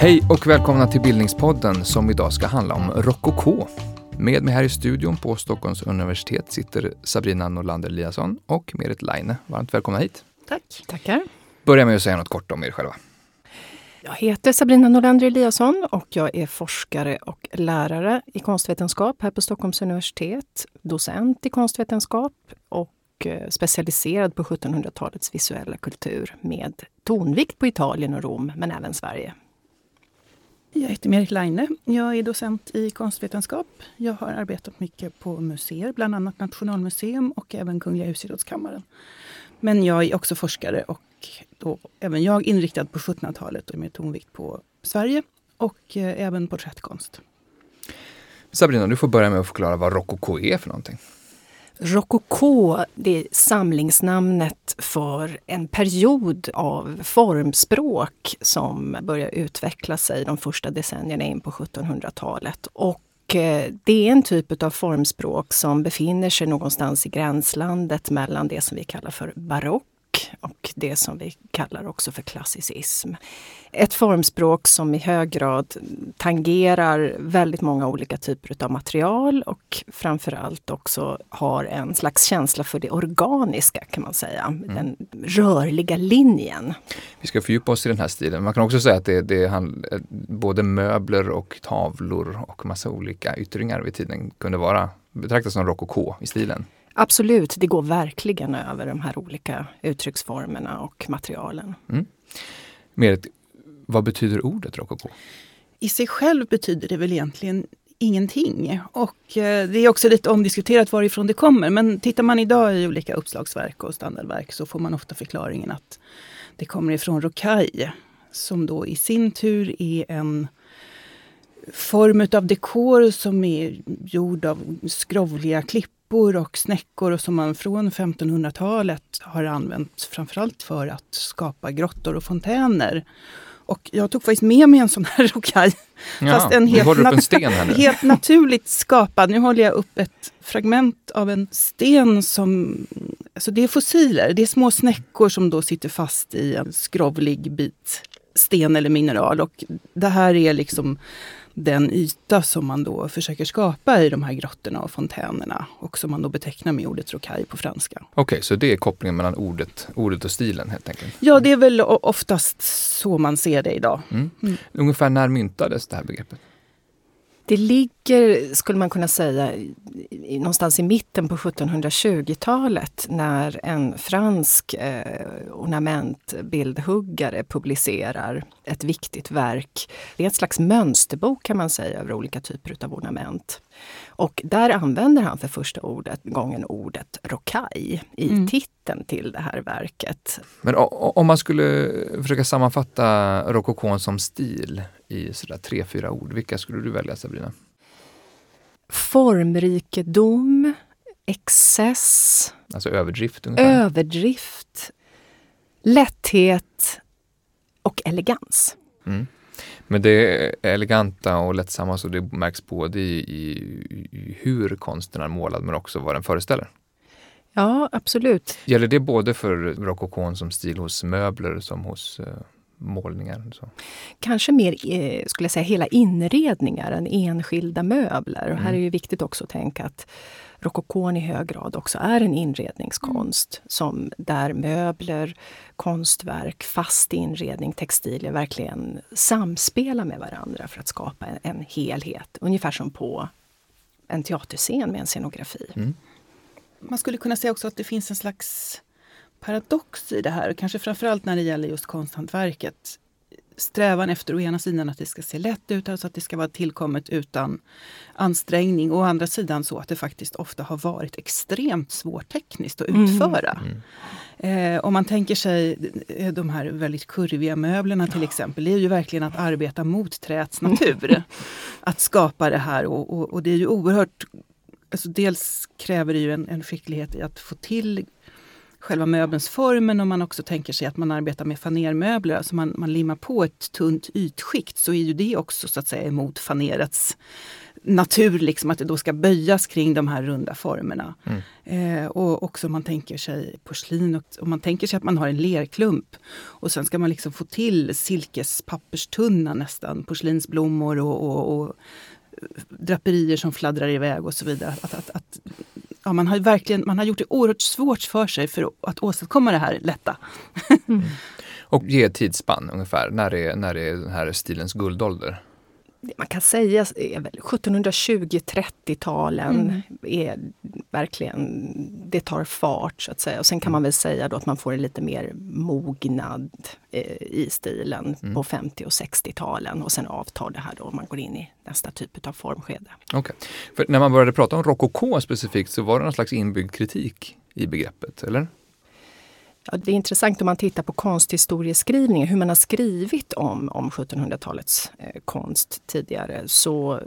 Hej och välkomna till Bildningspodden som idag ska handla om rokoko. Med mig här i studion på Stockholms universitet sitter Sabrina Norlander Eliasson och Merit Leine. Varmt välkomna hit. Tack. Tackar. Börja med att säga något kort om er själva. Jag heter Sabrina Norlander Eliasson och jag är forskare och lärare i konstvetenskap här på Stockholms universitet. Docent i konstvetenskap och eh, specialiserad på 1700-talets visuella kultur med tonvikt på Italien och Rom, men även Sverige. Jag heter Merit Leine. Jag är docent i konstvetenskap. Jag har arbetat mycket på museer, bland annat Nationalmuseum och även Kungliga Husgerådskammaren. Men jag är också forskare och då även jag inriktad på 1700-talet och med tonvikt på Sverige och eh, även porträttkonst. Sabrina, du får börja med att förklara vad rokoko är för någonting. Rokoko det är samlingsnamnet för en period av formspråk som börjar utveckla sig de första decennierna in på 1700-talet. Och Eh, det är en typ av formspråk som befinner sig någonstans i gränslandet mellan det som vi kallar för barock och det som vi kallar också för klassicism. Ett formspråk som i hög grad tangerar väldigt många olika typer av material och framförallt också har en slags känsla för det organiska kan man säga. Mm. Den rörliga linjen. Vi ska fördjupa oss i den här stilen. Man kan också säga att det, det är både möbler och tavlor och massa olika yttringar vid tiden kunde vara betraktas som rokoko i stilen. Absolut, det går verkligen över de här olika uttrycksformerna och materialen. Mm. Merit, vad betyder ordet rokoko? I sig själv betyder det väl egentligen ingenting. Och eh, det är också lite omdiskuterat varifrån det kommer. Men tittar man idag i olika uppslagsverk och standardverk så får man ofta förklaringen att det kommer ifrån rokai. Som då i sin tur är en form av dekor som är gjord av skrovliga klipp klippor och snäckor och som man från 1500-talet har använt framförallt för att skapa grottor och fontäner. Och jag tog faktiskt med mig en sån här rokaj. Ja, fast en helt, nat en helt naturligt skapad. Nu håller jag upp ett fragment av en sten som... Alltså det är fossiler, det är små snäckor som då sitter fast i en skrovlig bit sten eller mineral. Och det här är liksom den yta som man då försöker skapa i de här grottorna och fontänerna och som man då betecknar med ordet rocaille på franska. Okej, okay, så det är kopplingen mellan ordet, ordet och stilen helt enkelt? Ja, det är väl oftast så man ser det idag. Mm. Mm. Ungefär när myntades det här begreppet? Det ligger, skulle man kunna säga, någonstans i mitten på 1720-talet när en fransk eh, ornamentbildhuggare publicerar ett viktigt verk. Det är ett slags mönsterbok kan man säga över olika typer av ornament. Och där använder han för första ordet, gången ordet rocaille i mm. titeln till det här verket. Men om man skulle försöka sammanfatta rokokon som stil i sådär tre, fyra ord, vilka skulle du välja Sabrina? Formrikedom, excess. Alltså överdrift? Ungefär. Överdrift, lätthet och elegans. Mm. Men det eleganta och lättsamma, så det märks både i, i, i hur konsten är målad men också vad den föreställer. Ja, absolut. Gäller det både för rokokon som stil hos möbler som hos uh, målningar? Så? Kanske mer, eh, skulle jag säga, hela inredningar än enskilda möbler. Och här mm. är det viktigt också att tänka att rokokon i hög grad också är en inredningskonst mm. som där möbler, konstverk, fast inredning, textilier verkligen samspelar med varandra för att skapa en, en helhet. Ungefär som på en teaterscen med en scenografi. Mm. Man skulle kunna säga också att det finns en slags paradox i det här, kanske framförallt när det gäller just konsthantverket strävan efter å ena sidan att det ska se lätt ut, alltså att det ska vara tillkommet utan ansträngning. Å andra sidan så att det faktiskt ofta har varit extremt svårt tekniskt att mm. utföra. Mm. Eh, om man tänker sig de här väldigt kurviga möblerna till exempel. Det är ju verkligen att arbeta mot träets natur. att skapa det här och, och, och det är ju oerhört Alltså dels kräver det ju en, en skicklighet i att få till själva möbelns form, men om man också tänker sig att man arbetar med fanermöbler, alltså man, man limmar på ett tunt ytskikt, så är ju det också så att säga emot fanerets natur, liksom, att det då ska böjas kring de här runda formerna. Mm. Eh, och också om man tänker sig porslin, och, och man tänker sig att man har en lerklump och sen ska man liksom få till silkespapperstunna nästan, porslinsblommor och, och, och draperier som fladdrar iväg och så vidare. Att, att, att, ja, man, har verkligen, man har gjort det oerhört svårt för sig för att åstadkomma det här lätta. Mm. Och ge ett tidsspann ungefär, när är, när är den här stilens guldålder? Man kan säga är 1720-30-talen mm. är verkligen, det tar fart så att säga. Och sen kan man väl säga då att man får en lite mer mognad eh, i stilen mm. på 50 och 60-talen och sen avtar det här då man går in i nästa typ av formskede. Okay. För när man började prata om rokoko specifikt så var det någon slags inbyggd kritik i begreppet, eller? Ja, det är intressant om man tittar på konsthistorieskrivningen, hur man har skrivit om, om 1700-talets eh, konst tidigare, så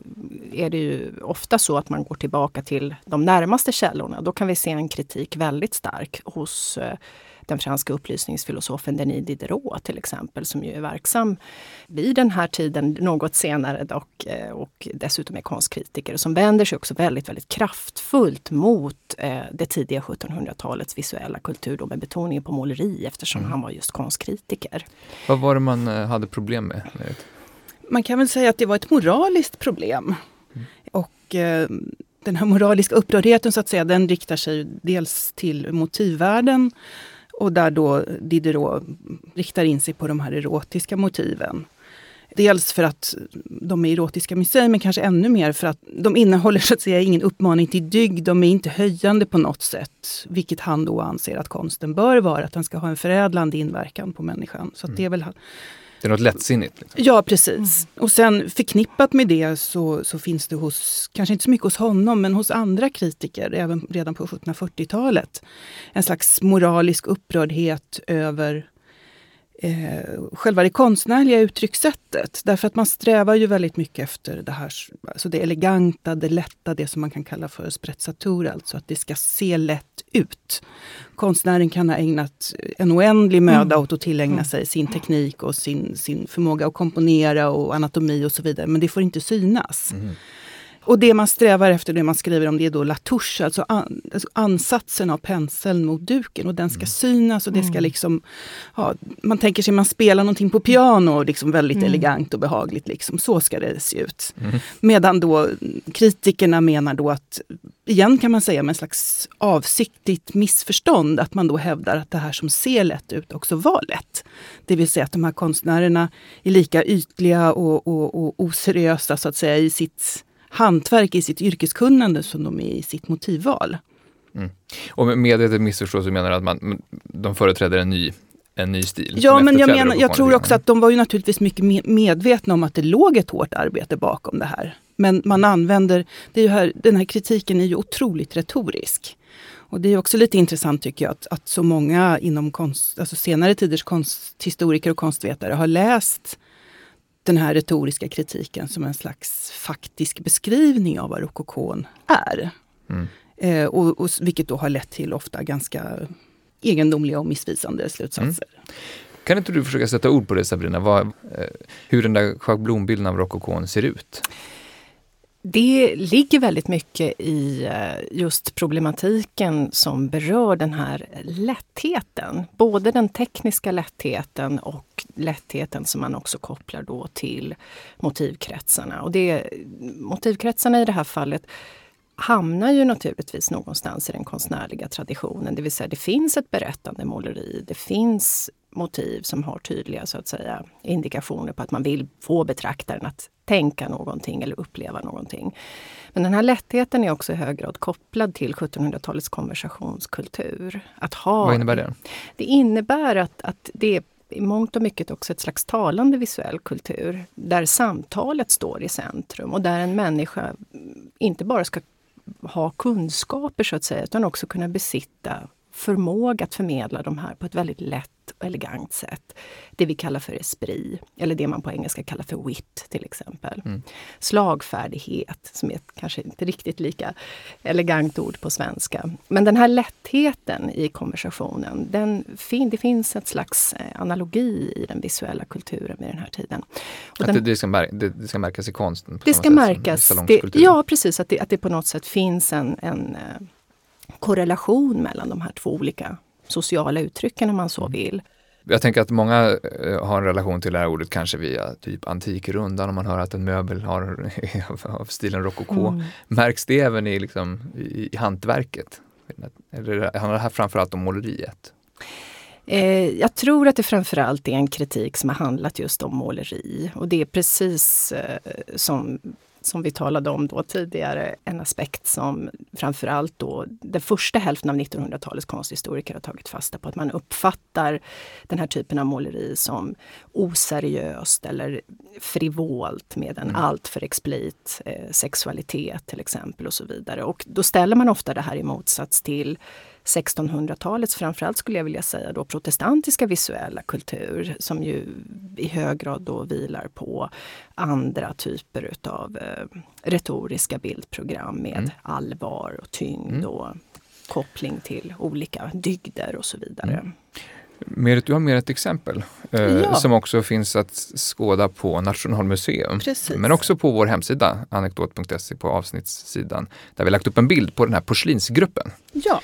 är det ju ofta så att man går tillbaka till de närmaste källorna. Då kan vi se en kritik väldigt stark hos eh, den franska upplysningsfilosofen Denis Diderot till exempel, som ju är verksam vid den här tiden, något senare dock, eh, och dessutom är konstkritiker, som vänder sig också väldigt, väldigt kraftfullt mot eh, det tidiga 1700-talets visuella kultur, då med betoning på måleri eftersom mm. han var just konstkritiker. Vad var det man eh, hade problem med? Man kan väl säga att det var ett moraliskt problem. Mm. Och eh, den här moraliska upprördheten så att säga, den riktar sig dels till motivvärlden och där då Diderot riktar in sig på de här erotiska motiven. Dels för att de är erotiska museer, men kanske ännu mer för att de innehåller så att säga ingen uppmaning till dygd. De är inte höjande på något sätt, vilket han då anser att konsten bör vara. Att den ska ha en förädlande inverkan på människan. Så det är väl det är något lättsinnigt? Liksom. Ja, precis. Mm. Och sen förknippat med det så, så finns det hos, kanske inte så mycket hos honom, men hos andra kritiker, även redan på 1740-talet, en slags moralisk upprördhet över eh, själva det konstnärliga uttryckssättet. Därför att man strävar ju väldigt mycket efter det här, alltså det eleganta, det lätta, det som man kan kalla för sprezzatur, alltså att det ska se lätt ut. Konstnären kan ha ägnat en oändlig möda mm. åt att tillägna mm. sig sin teknik och sin, sin förmåga att komponera och anatomi och så vidare, men det får inte synas. Mm. Och det man strävar efter, det man skriver om, det är då latouche, alltså, an, alltså ansatsen av penseln mot duken. Och den ska mm. synas och det ska mm. liksom... Ja, man tänker sig man spelar någonting på piano, liksom väldigt mm. elegant och behagligt. Liksom. Så ska det se ut. Mm. Medan då kritikerna menar då att, igen kan man säga med en slags avsiktligt missförstånd, att man då hävdar att det här som ser lätt ut också var lätt. Det vill säga att de här konstnärerna är lika ytliga och, och, och oseriösa så att säga i sitt hantverk i sitt yrkeskunnande som de är i sitt motivval. Mm. Och med ett missförstånd så menar du att man, de företräder en ny en ny stil. Ja, men jag, menar, jag tror också att de var ju naturligtvis mycket medvetna om att det låg ett hårt arbete bakom det här. Men man använder, det är här, den här kritiken är ju otroligt retorisk. Och det är också lite intressant tycker jag att, att så många inom konst, alltså senare tiders konsthistoriker och konstvetare har läst den här retoriska kritiken som en slags faktisk beskrivning av vad rokokon är. Mm. Eh, och, och, vilket då har lett till ofta ganska egendomliga och missvisande slutsatser. Mm. Kan inte du försöka sätta ord på det Sabrina, vad, eh, hur den där schablonbilden av rokokon ser ut? Det ligger väldigt mycket i eh, just problematiken som berör den här lättheten. Både den tekniska lättheten och lättheten som man också kopplar då till motivkretsarna. Och det, motivkretsarna i det här fallet hamnar ju naturligtvis någonstans i den konstnärliga traditionen. Det vill säga det finns ett berättande måleri, det finns motiv som har tydliga så att säga, indikationer på att man vill få betraktaren att tänka någonting eller uppleva någonting. Men den här lättheten är också i hög grad kopplad till 1700-talets konversationskultur. Att ha, Vad innebär det? Det innebär att, att det är i mångt och mycket också ett slags talande visuell kultur där samtalet står i centrum och där en människa inte bara ska ha kunskaper så att säga, utan också kunna besitta förmåga att förmedla de här på ett väldigt lätt och elegant sätt. Det vi kallar för esprit, eller det man på engelska kallar för wit till exempel. Mm. Slagfärdighet, som är kanske inte riktigt lika elegant ord på svenska. Men den här lättheten i konversationen, den fin det finns ett slags eh, analogi i den visuella kulturen vid den här tiden. Och den, det, det, ska mär, det, det, ska märkas i konsten? Det ska märkas. ja, precis. Att det, att det på något sätt finns en, en eh, korrelation mellan de här två olika sociala uttrycken om man så mm. vill. Jag tänker att många eh, har en relation till det här ordet kanske via typ Antikrundan om man hör att en möbel har av stilen rokoko. Mm. Märks det även i, liksom, i, i hantverket? Eller handlar det här framförallt om måleriet? Eh, jag tror att det framförallt är en kritik som har handlat just om måleri. Och det är precis eh, som som vi talade om då tidigare, en aspekt som framförallt då den första hälften av 1900-talets konsthistoriker har tagit fasta på. Att man uppfattar den här typen av måleri som oseriöst eller frivolt med en mm. alltför explit eh, sexualitet till exempel och så vidare. Och då ställer man ofta det här i motsats till 1600-talets, framförallt skulle jag vilja säga då protestantiska visuella kultur som ju i hög grad då vilar på andra typer utav eh, retoriska bildprogram med mm. allvar och tyngd mm. och koppling till olika dygder och så vidare. Mm. Merit, du har mer ett exempel eh, ja. som också finns att skåda på Nationalmuseum. Precis. Men också på vår hemsida, anekdot.se på avsnittssidan, där vi lagt upp en bild på den här porslinsgruppen. Ja.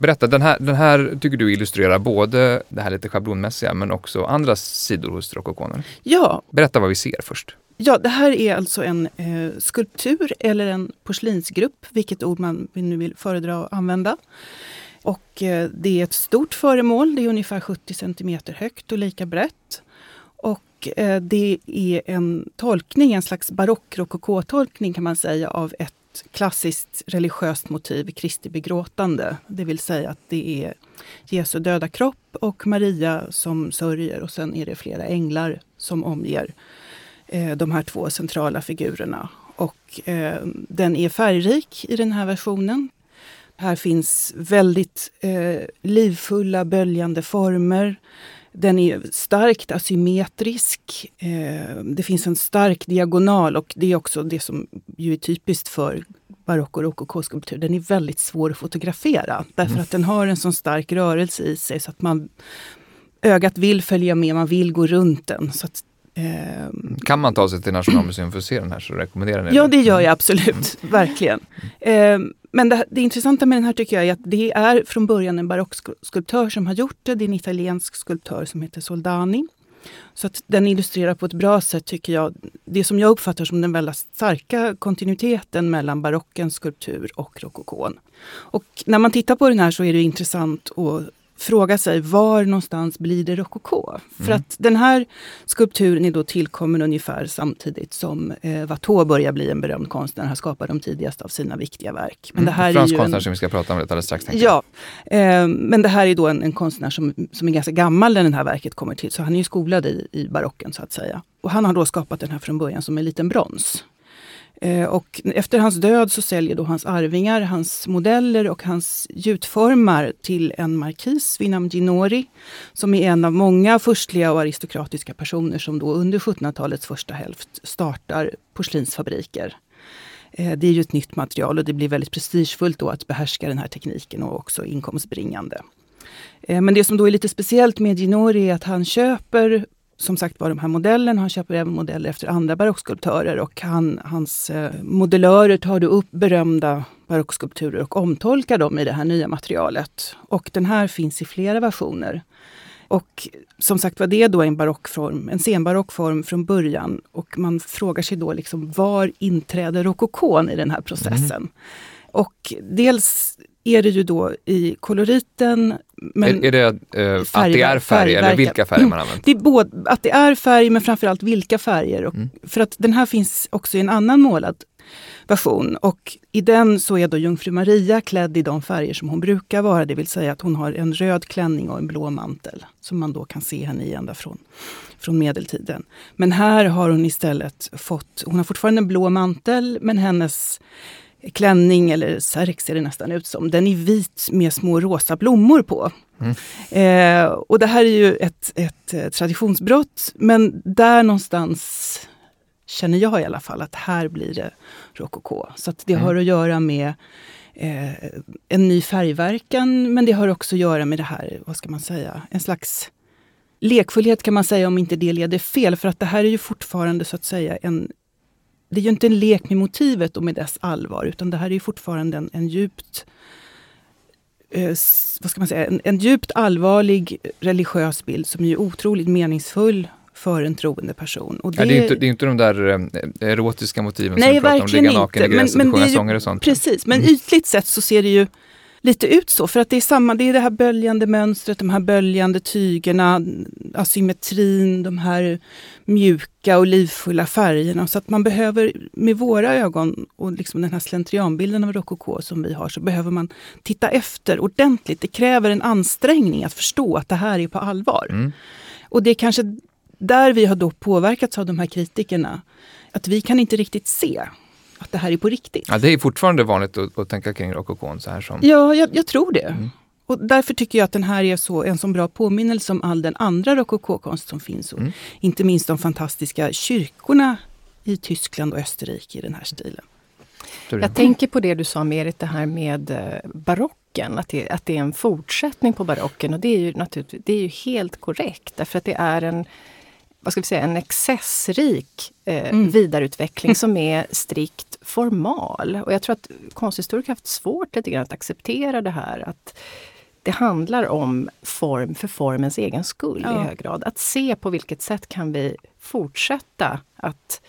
Berätta, den här, den här tycker du illustrerar både det här lite schablonmässiga men också andra sidor hos rokokoner. Ja. Berätta vad vi ser först. Ja, det här är alltså en eh, skulptur eller en porslinsgrupp, vilket ord man nu vill föredra att använda. Och eh, det är ett stort föremål, det är ungefär 70 cm högt och lika brett. Och eh, det är en tolkning, en slags barock-rokokotolkning kan man säga, av ett klassiskt religiöst motiv, Kristi begråtande. Det vill säga att det är Jesu döda kropp och Maria som sörjer och sen är det flera änglar som omger eh, de här två centrala figurerna. Och eh, den är färgrik i den här versionen. Här finns väldigt eh, livfulla böljande former. Den är starkt asymmetrisk. Eh, det finns en stark diagonal och det är också det som ju är typiskt för barock och rokokoskulptur. Den är väldigt svår att fotografera därför mm. att den har en så stark rörelse i sig så att man ögat vill följa med, man vill gå runt den. Så att, kan man ta sig till Nationalmuseum för att se den här så rekommenderar ni Ja, det gör jag absolut, verkligen. Eh, men det, det, intressanta med den här tycker jag är att det är från början en barockskulptör som har gjort det. Det är en italiensk skulptör som heter Soldani. Så att den illustrerar på ett bra sätt, tycker jag, det som jag uppfattar som den väldigt starka kontinuiteten mellan barockens skulptur och rokokon. Och när man tittar på den här så är det intressant att fråga sig var någonstans blir det rokoko? Mm. För att den här skulpturen är då tillkommen ungefär samtidigt som eh, Watteau börjar bli en berömd konstnär. Han skapar de tidigaste av sina viktiga verk. Men det här mm, är ju konstnär en, som vi ska prata om alldeles strax. Ja, eh, men det här är då en, en, konstnär som, som är ganska gammal när det här verket kommer till. Så han är ju skolad i, i barocken så att säga. Och han har då skapat den här från början som en liten brons. Eh, och efter hans död så säljer då hans arvingar hans modeller och hans gjutformar till en markis vid namn Ginori, som är en av många furstliga och aristokratiska personer som då under 1700-talets första hälft startar porslinsfabriker. Eh, det är ju ett nytt material och det blir väldigt prestigefullt då att behärska den här tekniken och också inkomstbringande. Eh, men det som då är lite speciellt med Ginori är att han köper som sagt var de här modellerna. Han köper även modeller efter andra barockskulptörer och han, hans eh, modellörer tar då upp berömda barockskulpturer och omtolkar dem i det här nya materialet. Och den här finns i flera versioner. Och som sagt var, det är då en barockform, en senbarockform från början. Och man frågar sig då liksom var inträder rokokon i den här processen? Mm. Och dels är det ju då i koloriten. Men är, är det eh, att det är färg eller vilka färger man använder? Det är både, att det är färg men framförallt vilka färger. Och, mm. För att den här finns också i en annan målad version och i den så är då jungfru Maria klädd i de färger som hon brukar vara, det vill säga att hon har en röd klänning och en blå mantel som man då kan se henne i ända från, från medeltiden. Men här har hon istället fått, hon har fortfarande en blå mantel men hennes klänning, eller särk ser det nästan ut som. Den är vit med små rosa blommor på. Mm. Eh, och det här är ju ett, ett, ett traditionsbrott, men där någonstans känner jag i alla fall att här blir det rokoko. Så det mm. har att göra med eh, en ny färgverkan, men det har också att göra med det här, vad ska man säga, en slags lekfullhet kan man säga om inte det leder fel. För att det här är ju fortfarande så att säga en... Det är ju inte en lek med motivet och med dess allvar, utan det här är ju fortfarande en, en djupt eh, vad ska man säga, en, en, djupt allvarlig religiös bild som är otroligt meningsfull för en troende person. Och det, ja, det, är inte, det är inte de där eh, erotiska motiven nej, som du pratar om, ligga naken inte. i gräset och sjunga sånger och sånt. Precis, men mm. ytligt sett så ser det ju lite ut så. För att det är samma, det är det här böljande mönstret, de här böljande tygerna, asymmetrin, de här mjuka och livfulla färgerna. Så att man behöver med våra ögon och liksom den här slentrianbilden av rokoko som vi har, så behöver man titta efter ordentligt. Det kräver en ansträngning att förstå att det här är på allvar. Mm. Och det är kanske där vi har då påverkats av de här kritikerna. Att vi kan inte riktigt se att det här är på riktigt. Ja, det är fortfarande vanligt att, att tänka kring rokokon så här som... Ja, jag, jag tror det. Mm. Och därför tycker jag att den här är så, en så bra påminnelse om all den andra rokokokonst som finns. Och mm. Inte minst de fantastiska kyrkorna i Tyskland och Österrike i den här stilen. Jag tänker på det du sa Merit, det här med eh, barocken, att det, att det är en fortsättning på barocken. Och det är ju naturligtvis det är ju helt korrekt, därför att det är en vad ska vi säga, en excessrik eh, mm. vidareutveckling som är strikt formal. Och jag tror att konsthistoriker har haft svårt lite grann att acceptera det här att det handlar om form för formens egen skull ja. i hög grad. Att se på vilket sätt kan vi fortsätta att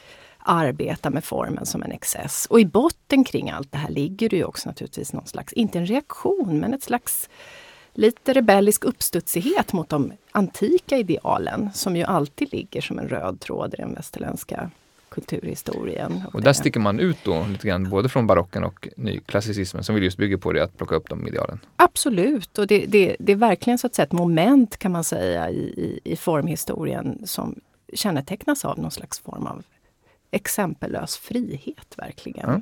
arbeta med formen som en excess. Och i botten kring allt det här ligger det ju också naturligtvis någon slags, inte en reaktion, men ett slags lite rebellisk uppstudsighet mot de antika idealen som ju alltid ligger som en röd tråd i den västerländska kulturhistorien. Och, och där sticker man ut då lite grann både från barocken och nyklassicismen som vill just bygga på det att plocka upp de idealen. Absolut, och det, det, det är verkligen så att säga ett moment kan man säga i, i, i formhistorien som kännetecknas av någon slags form av exempellös frihet verkligen. Mm.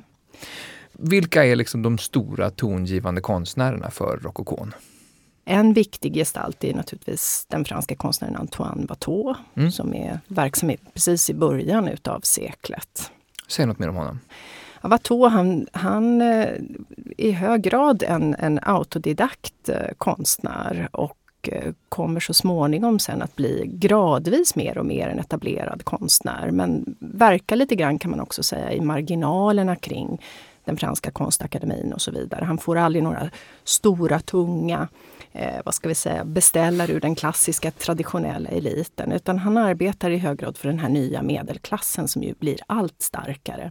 Vilka är liksom de stora tongivande konstnärerna för rokokon? En viktig gestalt är naturligtvis den franska konstnären Antoine Watteau mm. som är verksam precis i början utav seklet. Säg något mer om honom. Ja, Watteau han, han är eh, i hög grad en, en autodidakt eh, konstnär och eh, kommer så småningom sen att bli gradvis mer och mer en etablerad konstnär. Men verkar lite grann kan man också säga i marginalerna kring den franska konstakademin och så vidare. Han får aldrig några stora, tunga eh, vad ska vi säga, beställare ur den klassiska traditionella eliten. Utan han arbetar i hög grad för den här nya medelklassen som ju blir allt starkare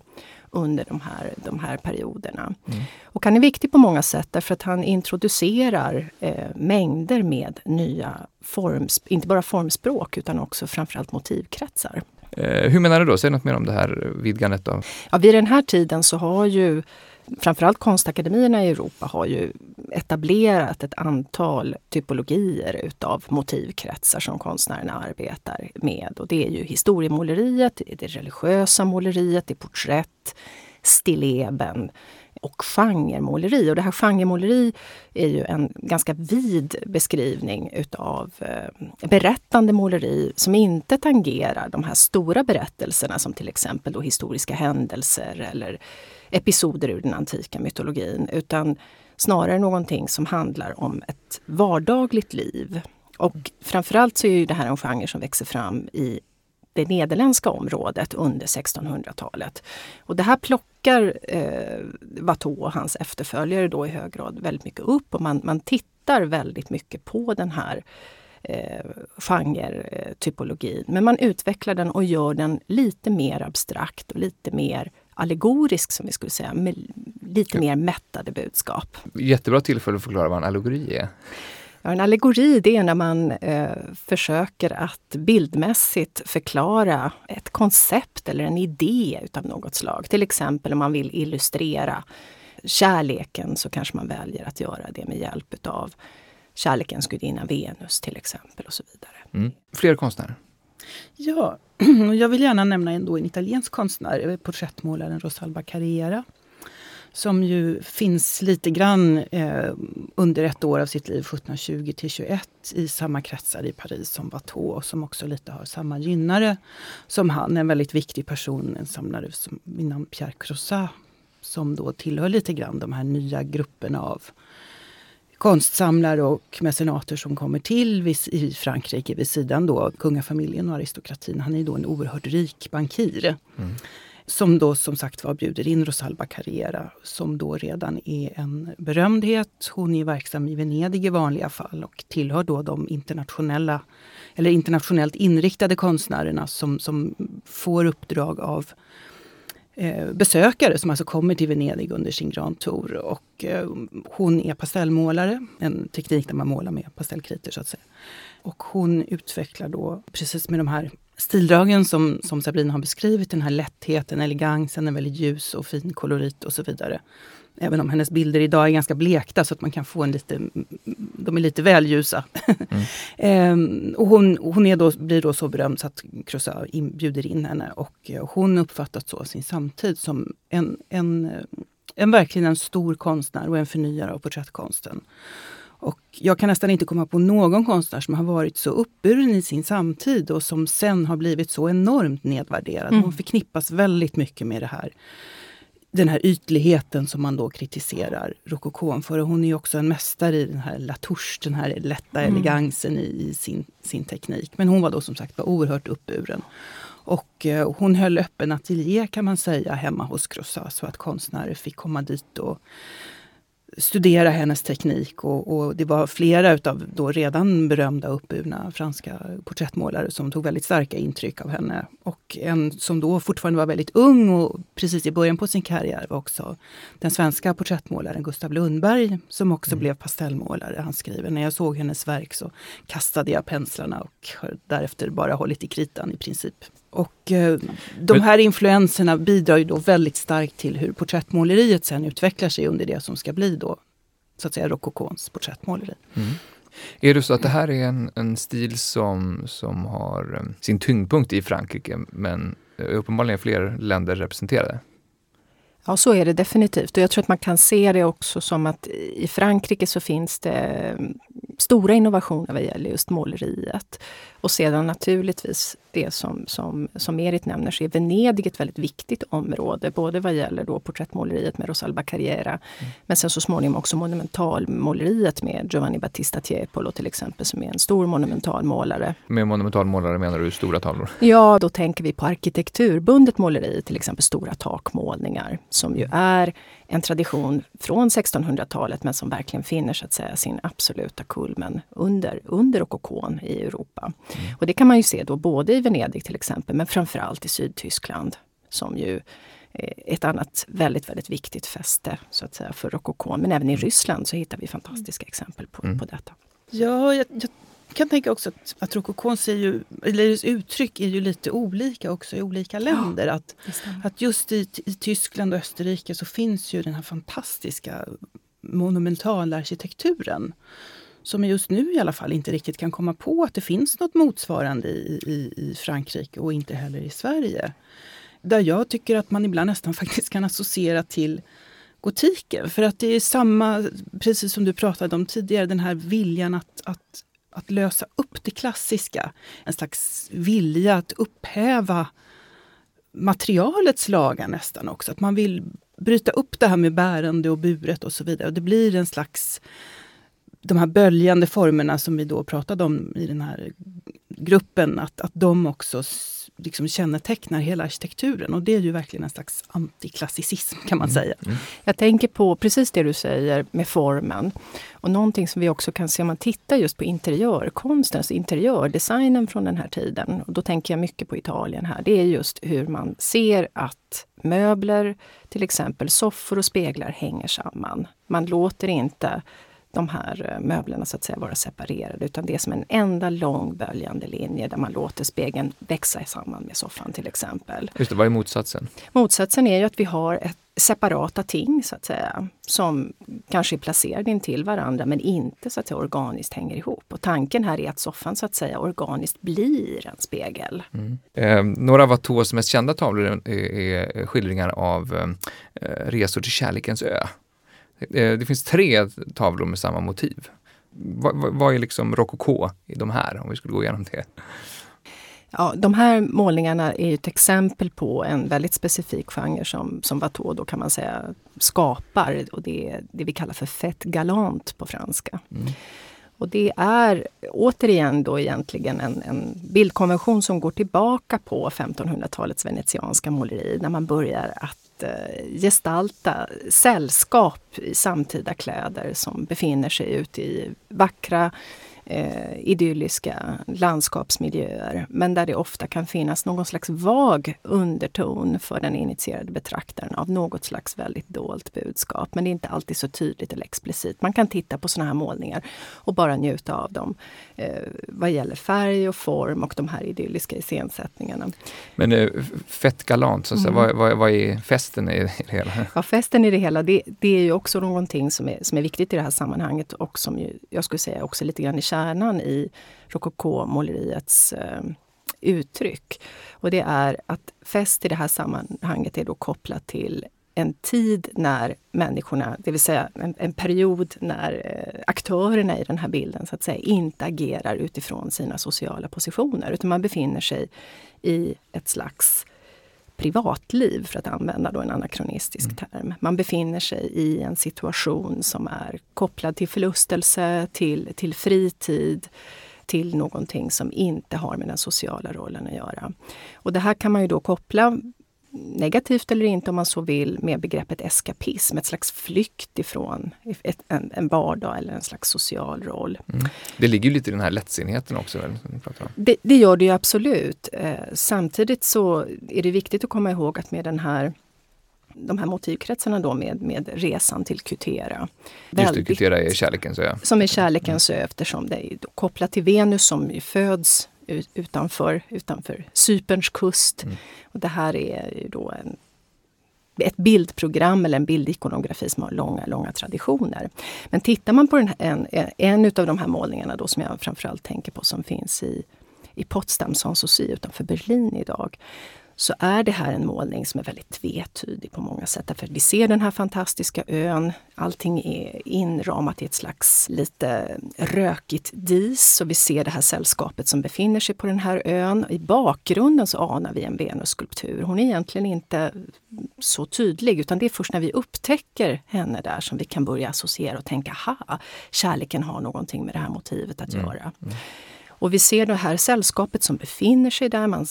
under de här, de här perioderna. Mm. Och han är viktig på många sätt därför att han introducerar eh, mängder med nya forms, inte bara formspråk utan också framförallt motivkretsar. Eh, hur menar du då? Säg något mer om det här vidgandet. Då. Ja, vid den här tiden så har ju framförallt konstakademierna i Europa har ju etablerat ett antal typologier utav motivkretsar som konstnärerna arbetar med. Och det är ju historiemåleriet, det, är det religiösa måleriet, det är porträtt, stilleben och genremåleri. Och det här genremåleri är ju en ganska vid beskrivning utav eh, berättande måleri som inte tangerar de här stora berättelserna som till exempel då historiska händelser eller episoder ur den antika mytologin utan snarare någonting som handlar om ett vardagligt liv. Och framförallt så är det här en genre som växer fram i det nederländska området under 1600-talet. Och det här plockar eh, Watteau och hans efterföljare då i hög grad väldigt mycket upp och man, man tittar väldigt mycket på den här eh, genre-typologin. Men man utvecklar den och gör den lite mer abstrakt och lite mer allegorisk som vi skulle säga, med lite mer mättade budskap. Jättebra tillfälle att förklara vad en allegori är. Ja, en allegori det är när man eh, försöker att bildmässigt förklara ett koncept eller en idé utav något slag. Till exempel om man vill illustrera kärleken så kanske man väljer att göra det med hjälp utav kärlekens gudinna Venus till exempel och så vidare. Mm. Fler konstnärer? Ja, jag vill gärna nämna en, en italiensk konstnär, porträttmålaren Rosalba Carriera som ju finns lite grann eh, under ett år av sitt liv, 1720 till 21, i samma kretsar i Paris som Watteau och som också lite har samma gynnare som han. En väldigt viktig person, en samlare som, vid Pierre Crozat, som då tillhör lite grann de här nya grupperna av konstsamlare och mecenater som kommer till i Frankrike vid sidan då av kungafamiljen och aristokratin. Han är då en oerhört rik bankir. Mm. Som då som sagt var bjuder in Rosalba Carrera som då redan är en berömdhet. Hon är verksam i Venedig i vanliga fall och tillhör då de internationella eller internationellt inriktade konstnärerna som, som får uppdrag av eh, besökare som alltså kommer till Venedig under sin Grand Tour. Och, eh, hon är pastellmålare, en teknik där man målar med pastellkritor så att säga. Och hon utvecklar då, precis med de här stildragen som, som Sabrina har beskrivit, den här lättheten, elegansen, en väldigt ljus och fin kolorit och så vidare. Även om hennes bilder idag är ganska blekta så att man kan få en lite, de är lite väl ljusa. Mm. ehm, och hon, hon är då, blir då så berömd så att Crozat bjuder in henne och hon uppfattas så sin samtid som en, en, en verkligen en stor konstnär och en förnyare av porträttkonsten. Och jag kan nästan inte komma på någon konstnär som har varit så uppburen i sin samtid och som sen har blivit så enormt nedvärderad. Mm. Hon förknippas väldigt mycket med det här den här ytligheten som man då kritiserar rokokon för. Och hon är också en mästare i den här latouche, den här lätta mm. elegansen i, i, sin, sin teknik. Men hon var då som sagt var oerhört uppburen. Och eh, hon höll öppen ateljé kan man säga hemma hos Crozat så att konstnärer fick komma dit och studera hennes teknik och, och, det var flera utav då redan berömda uppburna franska porträttmålare som tog väldigt starka intryck av henne. Och en som då fortfarande var väldigt ung och precis i början på sin karriär var också den svenska porträttmålaren Gustav Lundberg som också mm. blev pastellmålare. Han skriver, när jag såg hennes verk så kastade jag penslarna och har därefter bara hållit i kritan i princip. Och eh, de här influenserna bidrar ju då väldigt starkt till hur porträttmåleriet sen utvecklar sig under det som ska bli då så att säga rokokons porträttmåleri. Mm. Är det så att det här är en, en stil som, som har eh, sin tyngdpunkt i Frankrike men uppenbarligen fler länder representerade? Ja, så är det definitivt. Och jag tror att man kan se det också som att i Frankrike så finns det stora innovationer vad gäller just måleriet. Och sedan naturligtvis det som, som, som Merit nämner så är Venedig ett väldigt viktigt område. Både vad gäller då porträttmåleriet med Rosalba Carriera mm. men sen så småningom också monumentalmåleriet med Giovanni Battista Tiepolo till exempel som är en stor monumentalmålare. Med monumentalmålare menar du stora tavlor? Ja, då tänker vi på arkitekturbundet måleri, till exempel stora takmålningar som ju är en tradition från 1600-talet men som verkligen finner så att säga, sin absoluta kulmen under, under rokokon i Europa. Mm. Och det kan man ju se då både i Venedig till exempel men framförallt i Sydtyskland som ju är ett annat väldigt, väldigt viktigt fäste så att säga för rokokon. Men även i Ryssland så hittar vi fantastiska exempel på, mm. på detta. Ja, jag, jag kan tänka också att, att rokokons ju, eller uttryck är ju lite olika också i olika länder. Ja, att, att just i, i Tyskland och Österrike så finns ju den här fantastiska monumentalarkitekturen som just nu i alla fall inte riktigt kan komma på att det finns något motsvarande i, i, i Frankrike och inte heller i Sverige. Där jag tycker att man ibland nästan faktiskt kan associera till gotiken. För att det är samma, precis som du pratade om tidigare, den här viljan att, att att lösa upp det klassiska. En slags vilja att upphäva materialets lagar nästan också. Att man vill bryta upp det här med bärande och buret och så vidare. Och det blir en slags de här böljande formerna som vi då pratade om i den här gruppen, att, att de också liksom kännetecknar hela arkitekturen. Och det är ju verkligen en slags antiklassicism kan man mm. säga. Mm. Jag tänker på precis det du säger med formen. Och någonting som vi också kan se om man tittar just på interiörkonstens interiördesignen från den här tiden. Och då tänker jag mycket på Italien här. Det är just hur man ser att möbler, till exempel soffor och speglar hänger samman. Man låter inte de här eh, möblerna så att säga vara separerade utan det är som en enda lång böljande linje där man låter spegeln växa samman med soffan till exempel. Just det, vad är motsatsen? Motsatsen är ju att vi har ett separata ting så att säga som kanske är placerade intill varandra men inte så att säga organiskt hänger ihop. Och tanken här är att soffan så att säga organiskt blir en spegel. Mm. Eh, några av Watteaus mest kända tavlor är, är skildringar av eh, resor till kärlekens ö. Eh, det finns tre tavlor med samma motiv. Vad, är liksom rokoko i de här, om vi skulle gå igenom det? Ja, de här målningarna är ett exempel på en väldigt specifik genre som, som Watteau då kan man säga skapar och det är det vi kallar för fett galant på franska. Mm. Och det är återigen då egentligen en, en bildkonvention som går tillbaka på 1500-talets venetianska måleri när man börjar att eh, gestalta sällskap i samtida kläder som befinner sig ute i vackra eh, idylliska landskapsmiljöer. Men där det ofta kan finnas någon slags vag underton för den initierade betraktaren av något slags väldigt dolt budskap. Men det är inte alltid så tydligt eller explicit. Man kan titta på såna här målningar och bara njuta av dem eh, vad gäller färg och form och de här idylliska iscensättningarna. Men eh, fett galant, så, mm. vad, vad, vad, är festen i det hela? Ja, festen i det hela, det, det är ju också någonting som är, som är viktigt i det här sammanhanget och som ju, jag skulle säga också lite grann i kärnan i rokokomåleriets eh, uttryck. Och det är att fest i det här sammanhanget är då kopplat till en tid när människorna, det vill säga en, en period när eh, aktörerna i den här bilden så att säga inte agerar utifrån sina sociala positioner utan man befinner sig i ett slags privatliv, för att använda då en anakronistisk mm. term. Man befinner sig i en situation som är kopplad till förlustelse, till, till fritid, till någonting som inte har med den sociala rollen att göra. Och det här kan man ju då koppla negativt eller inte om man så vill, med begreppet eskapism, ett slags flykt ifrån ett, en, en vardag eller en slags social roll. Mm. Det ligger lite i den här lättsinnheten också? Det, det, gör det ju absolut. Eh, samtidigt så är det viktigt att komma ihåg att med den här de här motivkretsarna då med, med resan till Kutera. Just det, Kutera är kärlekens ö. Som är kärlekens ö eftersom det är kopplat till Venus som föds utanför, utanför Cyperns kust. Mm. Och det här är då en, ett bildprogram eller en bildikonografi som har långa, långa traditioner. Men tittar man på den, en, en av de här målningarna då som jag framförallt tänker på som finns i, i Potsdam, Sanssouci utanför Berlin idag så är det här en målning som är väldigt tvetydig på många sätt. Därför vi ser den här fantastiska ön. Allting är inramat i ett slags lite rökigt dis och vi ser det här sällskapet som befinner sig på den här ön. I bakgrunden så anar vi en Venusskulptur. Hon är egentligen inte så tydlig utan det är först när vi upptäcker henne där som vi kan börja associera och tänka, ha, kärleken har någonting med det här motivet att mm. göra. Mm. Och vi ser det här sällskapet som befinner sig där. Man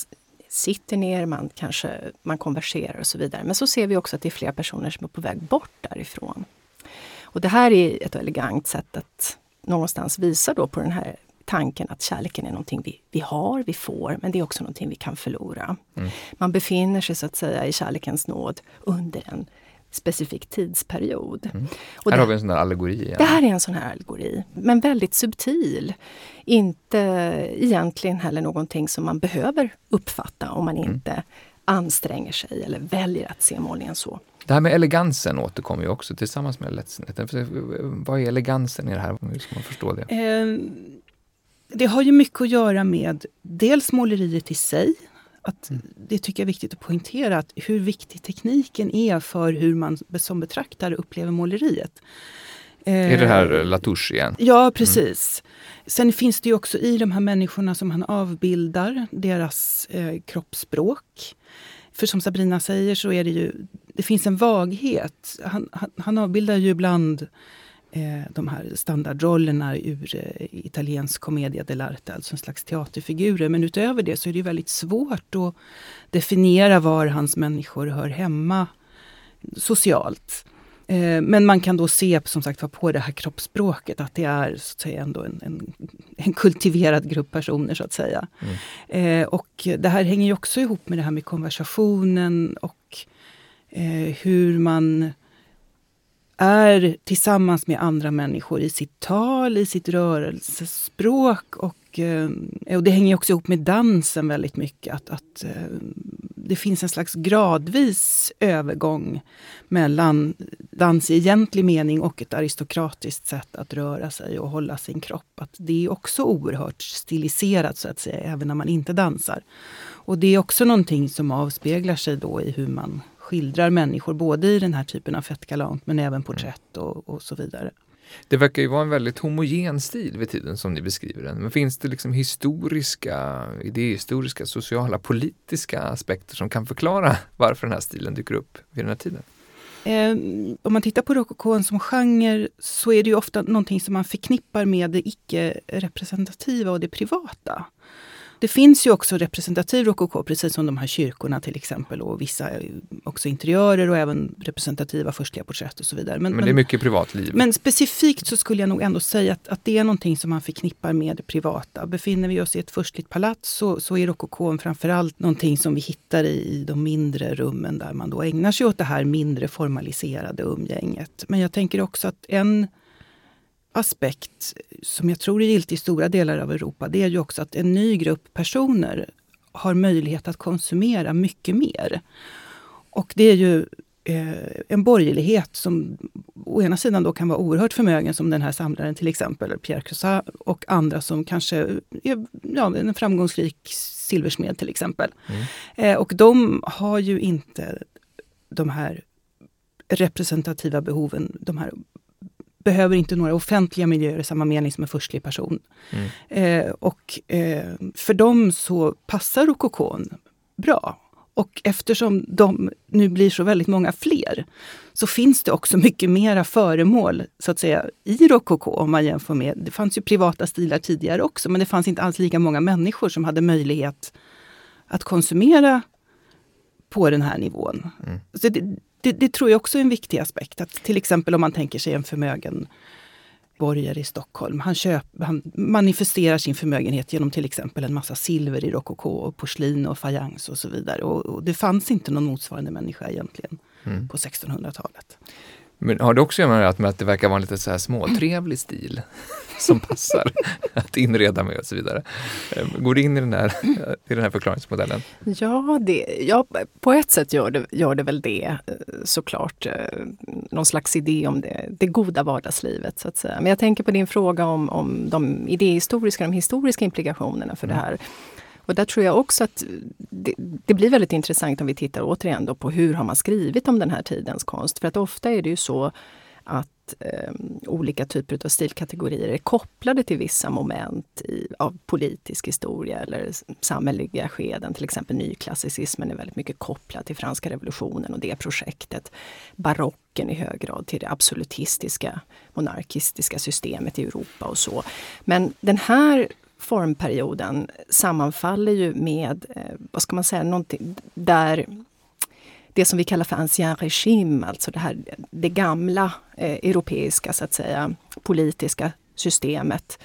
sitter ner, man kanske man konverserar och så vidare. Men så ser vi också att det är flera personer som är på väg bort därifrån. Och det här är ett elegant sätt att någonstans visa då på den här tanken att kärleken är någonting vi, vi har, vi får, men det är också någonting vi kan förlora. Mm. Man befinner sig så att säga i kärlekens nåd under en specifik tidsperiod. Mm. Och här det, har vi en sån här allegori. Igen. Det här är en sån här allegori, men väldigt subtil. Inte egentligen heller någonting som man behöver uppfatta om man mm. inte anstränger sig eller väljer att se målningen så. Det här med elegansen återkommer ju också tillsammans med lättsinneten. Vad är elegansen i det här? Hur ska man förstå det? Eh, det har ju mycket att göra med dels måleriet i sig, att mm. Det tycker jag är viktigt att poängtera, att hur viktig tekniken är för hur man som betraktare upplever måleriet. Är det här eh, Latouche igen? Ja, precis. Mm. Sen finns det ju också i de här människorna som han avbildar, deras eh, kroppsspråk. För som Sabrina säger så är det ju, det finns en vaghet. Han, han, han avbildar ju ibland eh, de här standardrollerna ur eh, italiensk commedia dell'arte, alltså en slags teaterfigurer. Men utöver det så är det väldigt svårt att definiera var hans människor hör hemma socialt. Eh, men man kan då se som sagt på det här kroppsspråket att det är så att säga ändå en, en, en kultiverad grupp personer så att säga. Mm. Eh, och det här hänger ju också ihop med det här med konversationen och eh, hur man är tillsammans med andra människor i sitt tal, i sitt rörelsespråk och, eh, och det hänger också ihop med dansen väldigt mycket. Att, att eh, det finns en slags gradvis övergång mellan dans i egentlig mening och ett aristokratiskt sätt att röra sig och hålla sin kropp. Att det är också oerhört stiliserat så att säga, även när man inte dansar. Och det är också någonting som avspeglar sig då i hur man skildrar människor, både i den här typen av fett galant men även porträtt och, och så vidare. Det verkar ju vara en väldigt homogen stil vid tiden som ni beskriver den. Men finns det liksom historiska, idéhistoriska, sociala, politiska aspekter som kan förklara varför den här stilen dyker upp vid den här tiden? Eh, om man tittar på rokokon som genre så är det ju ofta någonting som man förknippar med det icke-representativa och det privata. Det finns ju också representativ rokoko, precis som de här kyrkorna till exempel och vissa också interiörer och även representativa förstliga porträtt och så vidare. Men, men det är mycket privatliv? Men specifikt så skulle jag nog ändå säga att, att det är någonting som man förknippar med det privata. Befinner vi oss i ett förstligt palats så, så är rokokon framförallt någonting som vi hittar i, i de mindre rummen där man då ägnar sig åt det här mindre formaliserade umgänget. Men jag tänker också att en aspekt som jag tror är giltig i stora delar av Europa, det är ju också att en ny grupp personer har möjlighet att konsumera mycket mer. Och det är ju eh, en borgerlighet som å ena sidan då kan vara oerhört förmögen som den här samlaren till exempel, Pierre Crusat och andra som kanske är ja, en framgångsrik silversmed till exempel. Mm. Eh, och de har ju inte de här representativa behoven, de här behöver inte några offentliga miljöer i samma mening som en förstlig person. Mm. Eh, och eh, för dem så passar rokokon bra. Och eftersom de nu blir så väldigt många fler så finns det också mycket mera föremål så att säga i rokoko om man jämför med, det fanns ju privata stilar tidigare också men det fanns inte alls lika många människor som hade möjlighet att konsumera på den här nivån. Mm. Så det, det, det, tror jag också är en viktig aspekt. Att till exempel om man tänker sig en förmögen borgare i Stockholm. Han, köp, han manifesterar sin förmögenhet genom till exempel en massa silver i rokoko, och porslin och fajans och så vidare. Och, och, det fanns inte någon motsvarande människa egentligen mm. på 1600-talet. Men har det också att göra med att det verkar vara en lite så här småtrevlig stil som passar att inreda med och så vidare? Ehm, går det in i den här, i den här förklaringsmodellen? Ja, det, ja, på ett sätt gör det, gör det väl det eh, såklart. Eh, någon slags idé om det, det goda vardagslivet så att säga. Men jag tänker på din fråga om, om de idéhistoriska, de historiska implikationerna för mm. det här. Och där tror jag också att det, det, blir väldigt intressant om vi tittar återigen då på hur har man skrivit om den här tidens konst. För att ofta är det ju så att eh, olika typer av stilkategorier är kopplade till vissa moment i, av politisk historia eller samhälleliga skeden. Till exempel nyklassicismen är väldigt mycket kopplad till franska revolutionen och det projektet. Barocken i hög grad till det absolutistiska monarkistiska systemet i Europa och så. Men den här formperioden sammanfaller ju med, eh, vad ska man säga, någonting där det som vi kallar för ancien regime, alltså det här det gamla eh, europeiska så att säga politiska systemet.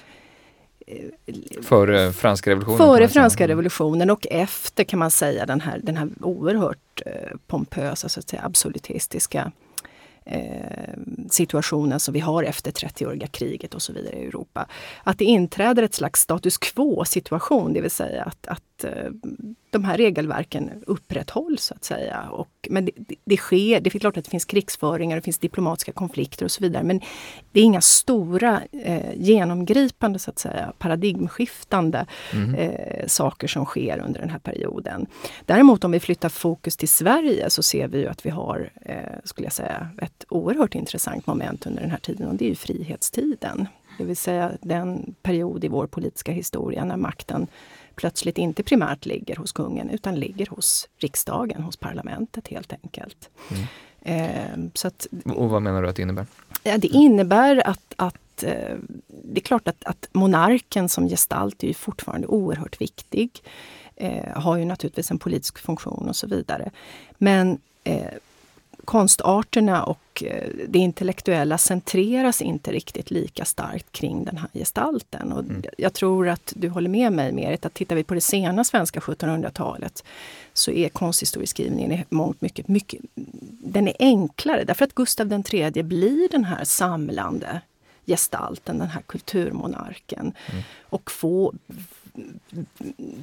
Eh, före franska revolutionen? Före franska revolutionen och efter kan man säga den här, den här oerhört eh, pompösa, så att säga, absolutistiska eh, situationen som vi har efter 30-åriga kriget och så vidare i Europa. Att det inträder ett slags status quo situation, det vill säga att, att eh, de här regelverken upprätthålls så att säga. Och, men det, det, sker, det är klart att det finns krigsföringar, det finns diplomatiska konflikter och så vidare. Men det är inga stora eh, genomgripande, så att säga, paradigmskiftande mm. eh, saker som sker under den här perioden. Däremot om vi flyttar fokus till Sverige så ser vi ju att vi har, eh, skulle jag säga, ett oerhört intressant moment under den här tiden och det är ju frihetstiden. Det vill säga den period i vår politiska historia när makten plötsligt inte primärt ligger hos kungen utan ligger hos riksdagen, hos parlamentet helt enkelt. Mm. Eh, så att, och vad menar du att det innebär? Ja, det innebär att, att eh, det är klart att, att monarken som gestalt är fortfarande oerhört viktig. Eh, har ju naturligtvis en politisk funktion och så vidare. Men eh, Konstarterna och eh, det intellektuella centreras inte riktigt lika starkt kring den här gestalten. Och mm. Jag tror att du håller med mig Merit, att tittar vi på det sena svenska 1700-talet så är konsthistorieskrivningen i mångt mycket, mycket den är enklare därför att Gustav III blir den här samlande gestalten, den här kulturmonarken. Mm. Och får,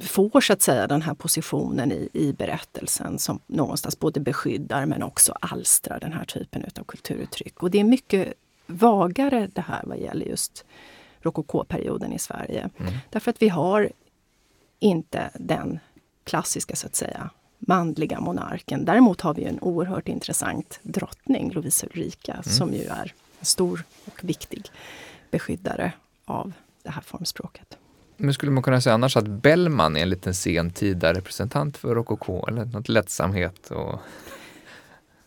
får så att säga den här positionen i, i berättelsen som någonstans både beskyddar men också alstrar den här typen av kulturuttryck. Och det är mycket vagare det här vad gäller just rokokåperioden i Sverige. Mm. Därför att vi har inte den klassiska så att säga manliga monarken. Däremot har vi en oerhört intressant drottning, Lovisa Ulrika, mm. som ju är en stor och viktig beskyddare av det här formspråket. Men skulle man kunna säga annars att Bellman är en liten sen tida representant för rokoko eller något lättsamhet? Och...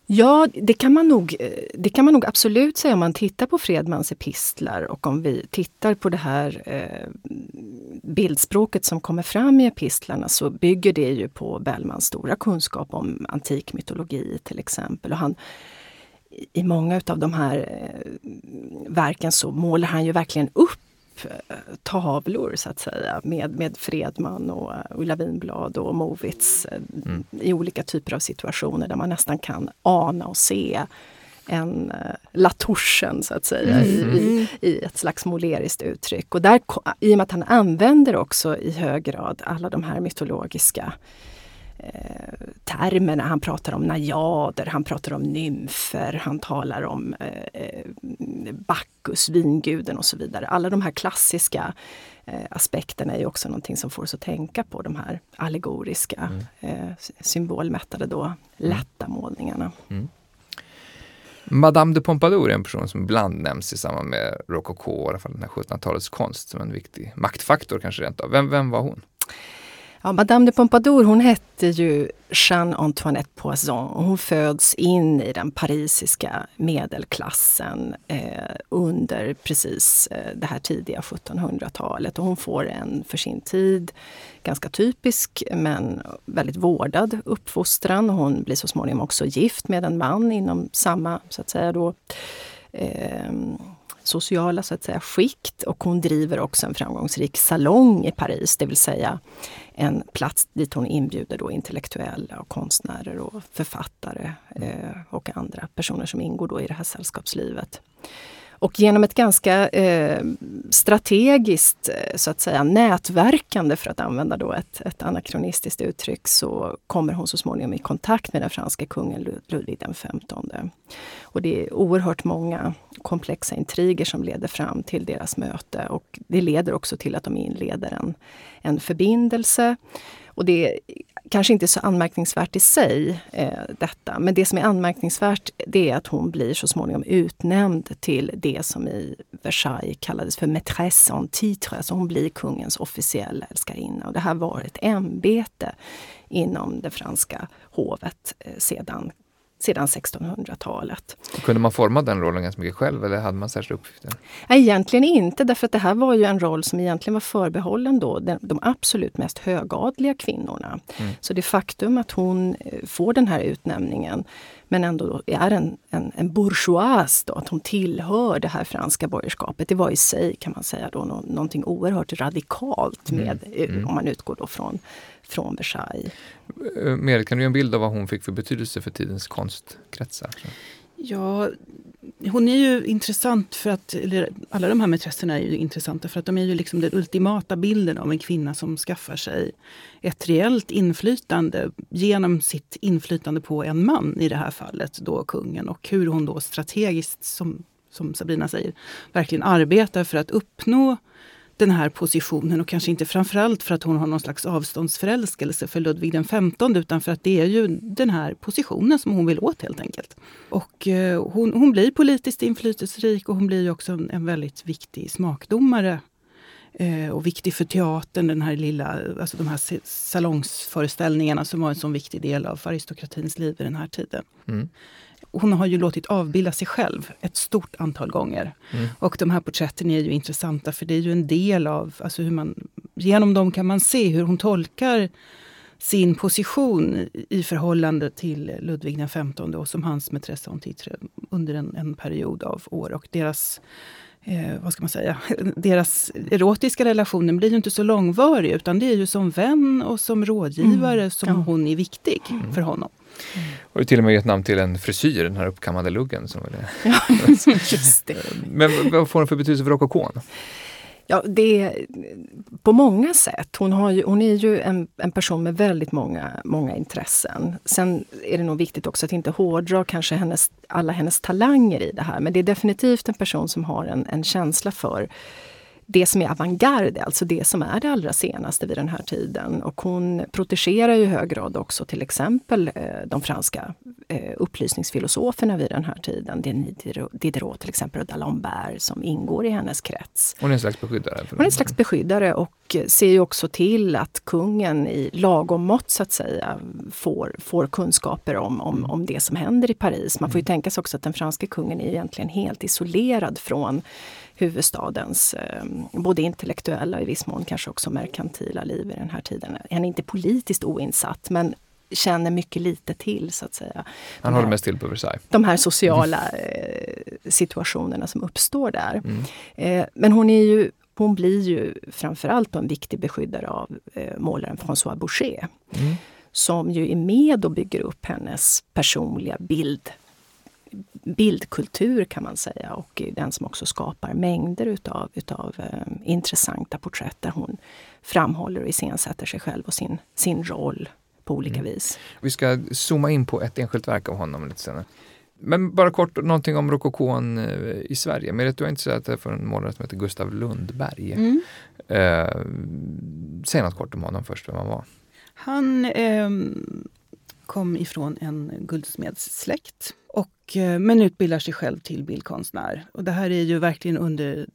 Ja, det kan, man nog, eh, det kan man nog absolut säga om man tittar på Fredmans epistlar och om vi tittar på det här eh, bildspråket som kommer fram i epistlarna så bygger det ju på Bellmans stora kunskap om antik mytologi till exempel. Och han, I många av de här eh, verken så målar han ju verkligen upp tavlor så att säga med, med Fredman och Ulla Winblad och Movitz eh, mm. i olika typer av situationer där man nästan kan ana och se en uh, latorsen så att säga mm. i, i, i, ett slags moleriskt uttryck. Och där, i och med att han använder också i hög grad alla de här mytologiska eh, termerna. Han pratar om najader, han pratar om nymfer, han talar om eh, eh, Bacchus, vinguden och så vidare. Alla de här klassiska eh, aspekterna är också någonting som får oss att tänka på de här allegoriska, mm. eh, symbolmättade då, mm. lätta målningarna. Mm. Madame de Pompadour är en person som ibland nämns i samband med rokoko, i alla fall den här 1700-talets konst, som en viktig maktfaktor kanske rent av. Vem, vem var hon? Ja, Madame de Pompadour hon hette ju Jeanne Antoinette Poisson och hon föds in i den parisiska medelklassen eh, under precis eh, det här tidiga 1700-talet. Och hon får en för sin tid ganska typisk men väldigt vårdad uppfostran. Hon blir så småningom också gift med en man inom samma så att säga då, eh, sociala så att säga, skikt och hon driver också en framgångsrik salong i Paris, det vill säga en plats dit hon inbjuder då intellektuella och konstnärer och författare eh, och andra personer som ingår då i det här sällskapslivet. Och genom ett ganska eh, strategiskt eh, så att säga, nätverkande, för att använda då ett, ett anakronistiskt uttryck, så kommer hon så småningom i kontakt med den franska kungen Ludvig XV. Och det är oerhört många komplexa intriger som leder fram till deras möte och det leder också till att de inleder en, en förbindelse. Och det är kanske inte så anmärkningsvärt i sig, eh, detta. Men det som är anmärkningsvärt det är att hon blir så småningom utnämnd till det som i Versailles kallades för maîtresse en titre. Alltså hon blir kungens officiella älskarinna. Och det här var ett ämbete inom det franska hovet eh, sedan sedan 1600-talet. Kunde man forma den rollen ganska mycket själv eller hade man särskilda uppgifter? Nej, egentligen inte, därför att det här var ju en roll som egentligen var förbehållen då de, de absolut mest högadliga kvinnorna. Mm. Så det faktum att hon eh, får den här utnämningen men ändå är en, en, en bourgeois, då, att hon tillhör det här franska borgerskapet. Det var i sig kan man säga då nå, någonting oerhört radikalt mm. med, mm. Mm. om man utgår då från från Versailles. Eh, Merit, kan du ge en bild av vad hon fick för betydelse för tidens konstkretsar? Ja, hon är ju intressant för att, eller alla de här mätresserna är ju intressanta för att de är ju liksom den ultimata bilden av en kvinna som skaffar sig ett reellt inflytande genom sitt inflytande på en man, i det här fallet då kungen, och hur hon då strategiskt, som, som Sabrina säger, verkligen arbetar för att uppnå den här positionen och kanske inte framförallt för att hon har någon slags avståndsförälskelse för Ludvig XV utan för att det är ju den här positionen som hon vill åt helt enkelt. Och eh, hon, hon blir politiskt inflytelserik och hon blir också en, en väldigt viktig smakdomare eh, och viktig för teatern, den här lilla, alltså de här salongsföreställningarna som var en så viktig del av aristokratins liv i den här tiden. Mm hon har ju låtit avbilda sig själv ett stort antal gånger. Mm. Och de här porträtten är ju intressanta för det är ju en del av, alltså hur man, genom dem kan man se hur hon tolkar sin position i förhållande till Ludvig XV och som hans mätressa hon under en, en period av år. Och deras eh, vad ska man säga, deras erotiska relationer blir ju inte så långvarig utan det är ju som vän och som rådgivare mm. som ja. hon är viktig mm. för honom. Mm. Och till och med gett namn till en frisyr, den här uppkammade luggen. Som var det. Ja, just det. Men vad får den för betydelse för rokokon? Ja, det är på många sätt. Hon, har ju, hon är ju en, en, person med väldigt många, många intressen. Sen är det nog viktigt också att inte hårdra kanske hennes, alla hennes talanger i det här. Men det är definitivt en person som har en, en känsla för det som är avantgarde, alltså det som är det allra senaste vid den här tiden. Och hon protegerar i hög grad också till exempel eh, de franska eh, upplysningsfilosoferna vid den här tiden. Diderot till exempel och d'Alembert som ingår i hennes krets. Hon är en slags beskyddare? Hon är en slags beskyddare och ser ju också till att kungen i lagom mått så att säga får, får kunskaper om, om, om det som händer i Paris. Man får ju mm. tänka sig också att den franske kungen är egentligen helt isolerad från huvudstadens eh, både intellektuella och i viss mån kanske också merkantila liv i den här tiden. Han är inte politiskt oinsatt men känner mycket lite till så att säga. Han håller mest till på Versailles. De här sociala eh, situationerna som uppstår där. Mm. Eh, men hon är ju hon blir ju framförallt en viktig beskyddare av eh, målaren François Boucher. Mm. Som ju är med och bygger upp hennes personliga bild bildkultur kan man säga och den som också skapar mängder utav, utav eh, intressanta porträtt där hon framhåller och iscensätter sig själv och sin, sin roll på olika mm. vis. Vi ska zooma in på ett enskilt verk av honom lite senare. Men bara kort någonting om rokokon eh, i Sverige. Merit, du har intresserat för en målare som heter Gustav Lundberg. Mm. Eh, säg något kort om honom först, vem han var. Han eh, kom ifrån en guldsmedssläkt och, eh, men utbildar sig själv till bildkonstnär. Och det här är ju verkligen under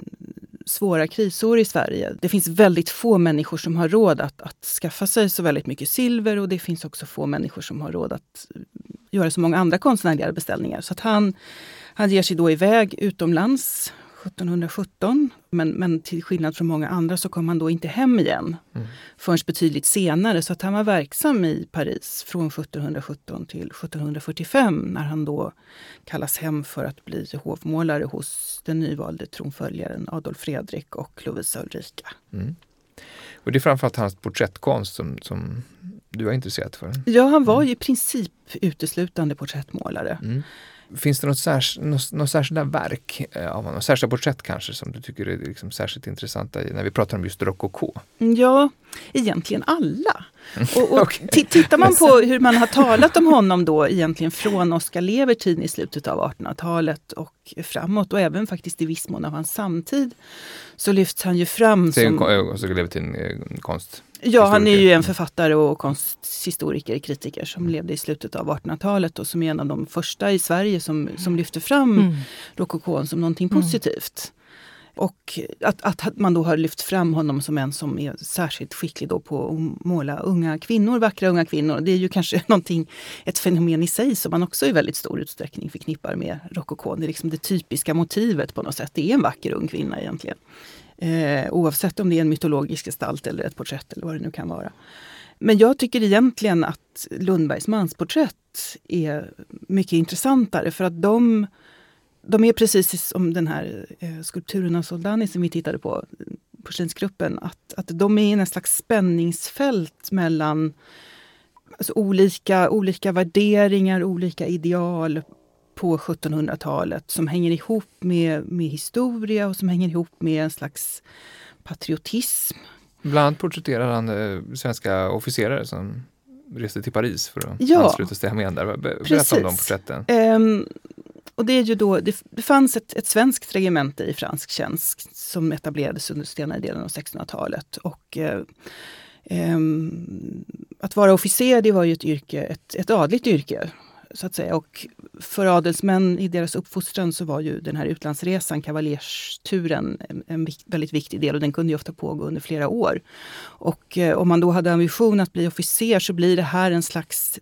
svåra krisår i Sverige. Det finns väldigt få människor som har råd att, att skaffa sig så väldigt mycket silver och det finns också få människor som har råd att eh, göra så många andra konstnärliga beställningar. Så att han, han ger sig då iväg utomlands 1717. Men, men till skillnad från många andra så kom han då inte hem igen mm. förrän betydligt senare. Så att han var verksam i Paris från 1717 till 1745 när han då kallas hem för att bli hovmålare hos den nyvalde tronföljaren Adolf Fredrik och Lovisa Ulrika. Mm. Och det är framförallt hans porträttkonst som, som du har intresserat för? Ja, han var mm. ju i princip uteslutande porträttmålare. Mm. Finns det något, särs något, något särskilda verk eh, av honom, särskilda porträtt kanske som du tycker är liksom särskilt intressanta när vi pratar om just rokoko? Ja, egentligen alla. Och, och okay. Tittar man på hur man har talat om honom då egentligen från Oscar Levertin i slutet av 1800-talet och framåt och även faktiskt i viss mån av hans samtid så lyfts han ju fram som... Oscar Levertin eh, konst? Ja, han är ju en författare och konsthistoriker, kritiker som mm. levde i slutet av 1800-talet och som är en av de första i Sverige som, som lyfter fram mm. rokokon som någonting mm. positivt. Och att, att man då har lyft fram honom som en som är särskilt skicklig då på att måla unga kvinnor, vackra unga kvinnor. Det är ju kanske någonting, ett fenomen i sig som man också i väldigt stor utsträckning förknippar med rokokon. Det är liksom det typiska motivet på något sätt. Det är en vacker ung kvinna egentligen. Eh, oavsett om det är en mytologisk gestalt eller ett porträtt eller vad det nu kan vara. Men jag tycker egentligen att Lundbergs mansporträtt är mycket intressantare för att de, de är precis som den här eh, skulpturen av Soldani som vi tittade på, porslinsgruppen, att, att de är i en slags spänningsfält mellan alltså olika, olika värderingar, olika ideal på 1700-talet som hänger ihop med, med historia och som hänger ihop med en slags patriotism. Bland annat porträtterar han eh, svenska officerare som reste till Paris för att ja, ansluta sig till armén där. Berätta precis. om de porträtten. Um, och det, är ju då, det, det fanns ett, ett svenskt regemente i fransk tjänst som etablerades under senare delen av 1600-talet. Och, eh, um, att vara officer det var ju ett yrke, ett, ett adligt yrke så att säga. Och för adelsmän i deras uppfostran så var ju den här utlandsresan, kavaljersturen, en, en väldigt viktig del och den kunde ju ofta pågå under flera år. Och eh, om man då hade ambition att bli officer så blir det här en slags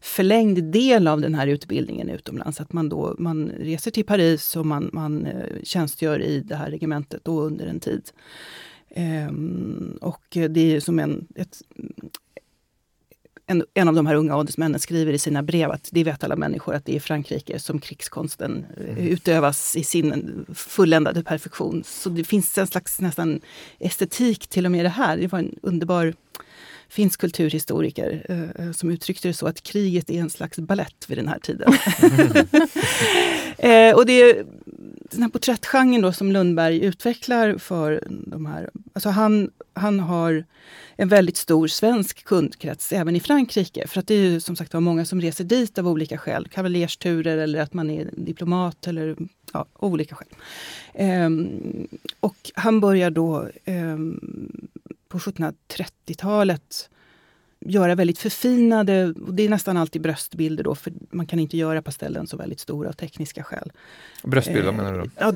förlängd del av den här utbildningen utomlands. Att man då man reser till Paris och man, man eh, tjänstgör i det här regementet då under en tid. Ehm, och det är som en, ett, en, en av de här unga adelsmännen skriver i sina brev att det vet alla människor att det är i Frankrike som krigskonsten mm. utövas i sin fulländade perfektion. Så det finns en slags nästan estetik till och med i det här. Det var en underbar finsk kulturhistoriker eh, som uttryckte det så att kriget är en slags ballett vid den här tiden. eh, och det är den här porträttgenren då som Lundberg utvecklar för de här... Alltså han, han har en väldigt stor svensk kundkrets även i Frankrike. För att det är ju som sagt var många som reser dit av olika skäl. Kavaljersturer eller att man är diplomat eller ja, olika skäl. Um, och han börjar då um, på 1730-talet göra väldigt förfinade, och det är nästan alltid bröstbilder då, för man kan inte göra pastellen så väldigt stora av tekniska skäl. Bröstbilder, eh, menar du? Ja,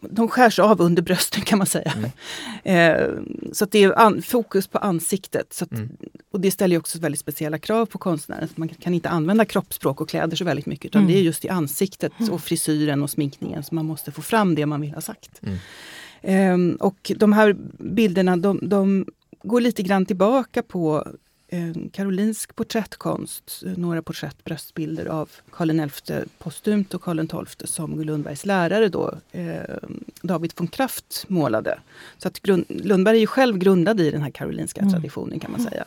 de skärs av under brösten kan man säga. Mm. Eh, så det är an, fokus på ansiktet. Så att, mm. Och det ställer också väldigt speciella krav på konstnären. Man kan inte använda kroppsspråk och kläder så väldigt mycket, utan mm. det är just i ansiktet och frisyren och sminkningen som man måste få fram det man vill ha sagt. Eh, och de här bilderna, de, de går lite grann tillbaka på karolinsk porträttkonst, några porträttbröstbilder av Karl XI postumt och Karl XII som Lundbergs lärare då, eh, David von Kraft målade. Så att grund, Lundberg är ju själv grundad i den här karolinska mm. traditionen kan man säga.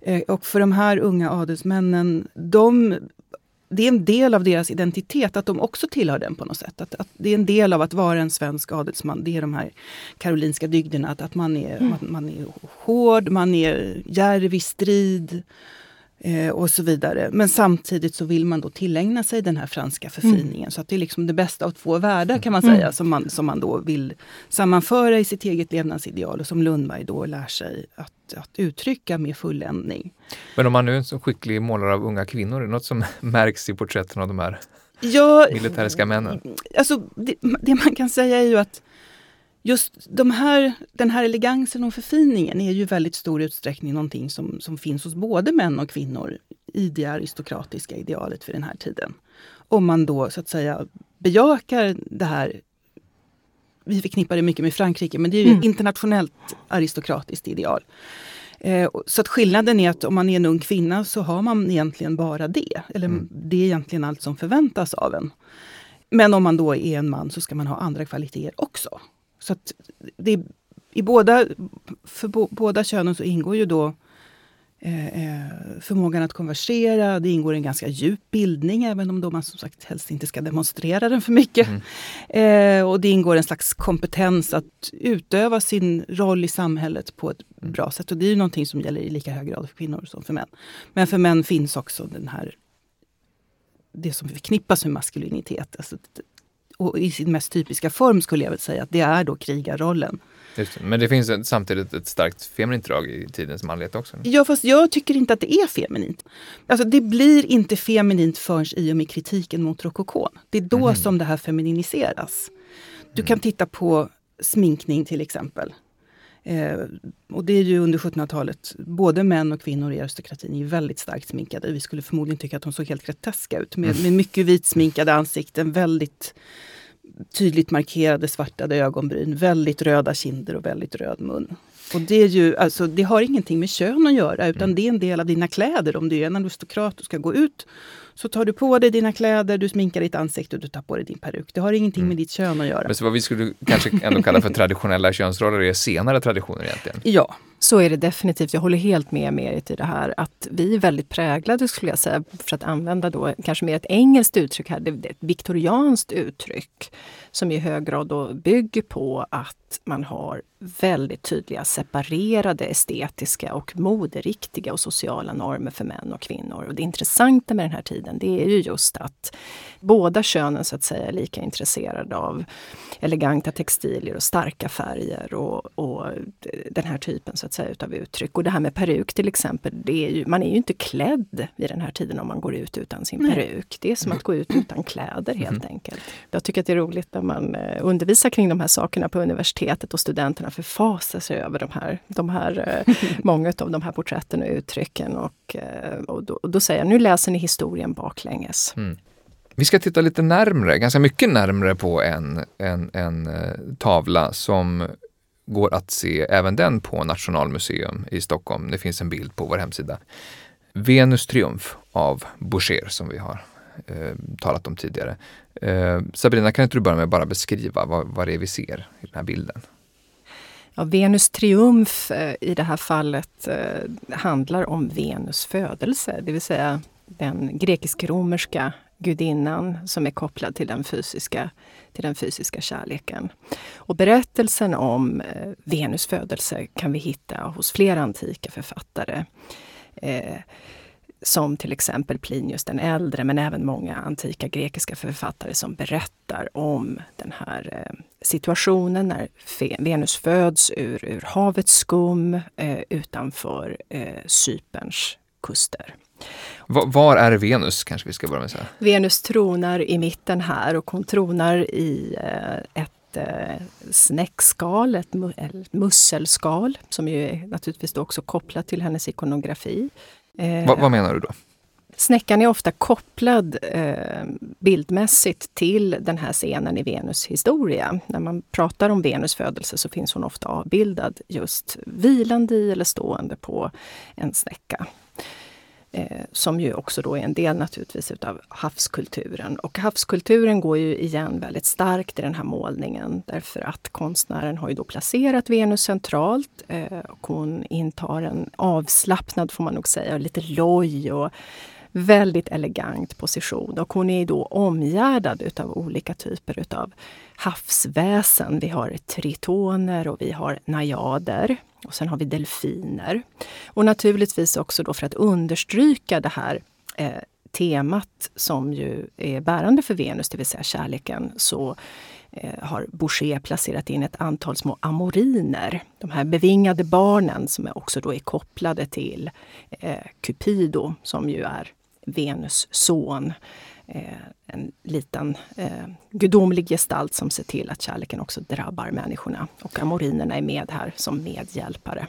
Eh, och för de här unga adelsmännen, de det är en del av deras identitet att de också tillhör den på något sätt. Att, att det är en del av att vara en svensk adelsman. Det är de här karolinska dygderna. Att, att man, är, mm. man, man, är hård, man är djärv i strid eh, och så vidare. Men samtidigt så vill man då tillägna sig den här franska förfiningen. Mm. Så att det är liksom det bästa av två världar kan man mm. säga som, man, som man då vill sammanföra i sitt eget levnadsideal och som Lundberg då lär sig att att, uttrycka med fulländning. Men om man nu är en så skicklig målare av unga kvinnor, är det något som märks i porträtten av de här ja, militäriska männen? Alltså, det, det, man kan säga är ju att just de här, den här elegansen och förfiningen är ju väldigt stor utsträckning någonting som, som finns hos både män och kvinnor i det aristokratiska idealet för den här tiden. Om man då så att säga bejakar det här vi förknippar det mycket med Frankrike, men det är ju mm. ett internationellt aristokratiskt ideal. Eh, så att skillnaden är att om man är en ung kvinna så har man egentligen bara det. Eller mm. det är egentligen allt som förväntas av en. Men om man då är en man så ska man ha andra kvaliteter också. Så att det, i båda, för båda könen så ingår ju då Eh, eh, förmågan att konversera. Det ingår en ganska djup bildning, även om då man som sagt helst inte ska demonstrera den för mycket. Mm. Eh, och det ingår en slags kompetens att utöva sin roll i samhället på ett mm. bra sätt. Och det är ju någonting som gäller i lika hög grad för kvinnor som för män. Men för män finns också den här det som förknippas med maskulinitet. Alltså, och i sin mest typiska form skulle jag väl säga att det är då krigarrollen. Det. Men det finns ett, samtidigt ett starkt feminint drag i tidens manlighet också. Ja, fast jag tycker inte att det är feminint. Alltså det blir inte feminint förrän i och med kritiken mot rokokon. Det är då mm. som det här femininiseras. Du mm. kan titta på sminkning till exempel. Eh, och det är ju under 1700-talet, både män och kvinnor i aristokratin är väldigt starkt sminkade. Vi skulle förmodligen tycka att de såg helt groteska ut med, mm. med mycket vitsminkade ansikten, väldigt tydligt markerade svartade ögonbryn, väldigt röda kinder och väldigt röd mun. Och det, är ju, alltså, det har ingenting med kön att göra utan mm. det är en del av dina kläder. Om du är en aristokrat och ska gå ut så tar du på dig dina kläder, du sminkar ditt ansikte och du tar på dig din peruk. Det har ingenting mm. med ditt kön att göra. Men så vad vi skulle kanske ändå kalla för traditionella könsroller är senare traditioner egentligen? Ja, så är det definitivt. Jag håller helt med Merit i det här att vi är väldigt präglade skulle jag säga, för att använda då kanske mer ett engelskt uttryck här, det är ett viktorianskt uttryck som i hög grad då bygger på att man har väldigt tydliga separerade estetiska och moderiktiga och sociala normer för män och kvinnor. Och det intressanta med den här tiden det är ju just att båda könen så att säga är lika intresserade av eleganta textilier och starka färger och, och den här typen så att säga utav uttryck. Och det här med peruk till exempel, det är ju, man är ju inte klädd vid den här tiden om man går ut utan sin Nej. peruk. Det är som att gå ut utan kläder helt mm. enkelt. Jag tycker att det är roligt när man eh, undervisar kring de här sakerna på universitetet och studenterna förfasar sig över de här, de här eh, många av de här porträtten och uttrycken. Och, eh, och, då, och då säger jag, nu läser ni historien baklänges. Mm. Vi ska titta lite närmre, ganska mycket närmre på en, en, en tavla som går att se även den på Nationalmuseum i Stockholm. Det finns en bild på vår hemsida. Venus triumf av Boucher som vi har eh, talat om tidigare. Eh, Sabrina, kan inte du börja med att bara beskriva vad, vad det är vi ser i den här bilden? Ja, Venus triumf eh, i det här fallet eh, handlar om Venus födelse, det vill säga den grekisk-romerska gudinnan som är kopplad till den fysiska, till den fysiska kärleken. Och berättelsen om eh, Venus födelse kan vi hitta hos flera antika författare. Eh, som till exempel Plinius den äldre, men även många antika grekiska författare som berättar om den här eh, situationen när Venus föds ur, ur havets skum eh, utanför eh, Cyperns kuster. Var är Venus kanske vi ska börja med att säga? Venus tronar i mitten här och hon tronar i eh, ett eh, snäckskal, ett musselskal som ju är naturligtvis också kopplat till hennes ikonografi. Eh, vad, vad, menar du då? Snäckan är ofta kopplad eh, bildmässigt till den här scenen i Venus historia. När man pratar om Venus födelse så finns hon ofta avbildad just vilande i eller stående på en snäcka. Eh, som ju också då är en del naturligtvis utav havskulturen. Och havskulturen går ju igen väldigt starkt i den här målningen därför att konstnären har ju då placerat Venus centralt eh, och hon intar en avslappnad, får man nog säga, lite loj och väldigt elegant position. Och hon är då omgärdad utav olika typer utav havsväsen. Vi har tritoner och vi har najader. Och sen har vi delfiner. Och naturligtvis också då för att understryka det här eh, temat som ju är bärande för Venus, det vill säga kärleken, så eh, har Boucher placerat in ett antal små amoriner. De här bevingade barnen som också då är kopplade till eh, Cupido som ju är Venus son. Eh, en liten eh, gudomlig gestalt som ser till att kärleken också drabbar människorna. Och amorinerna är med här som medhjälpare.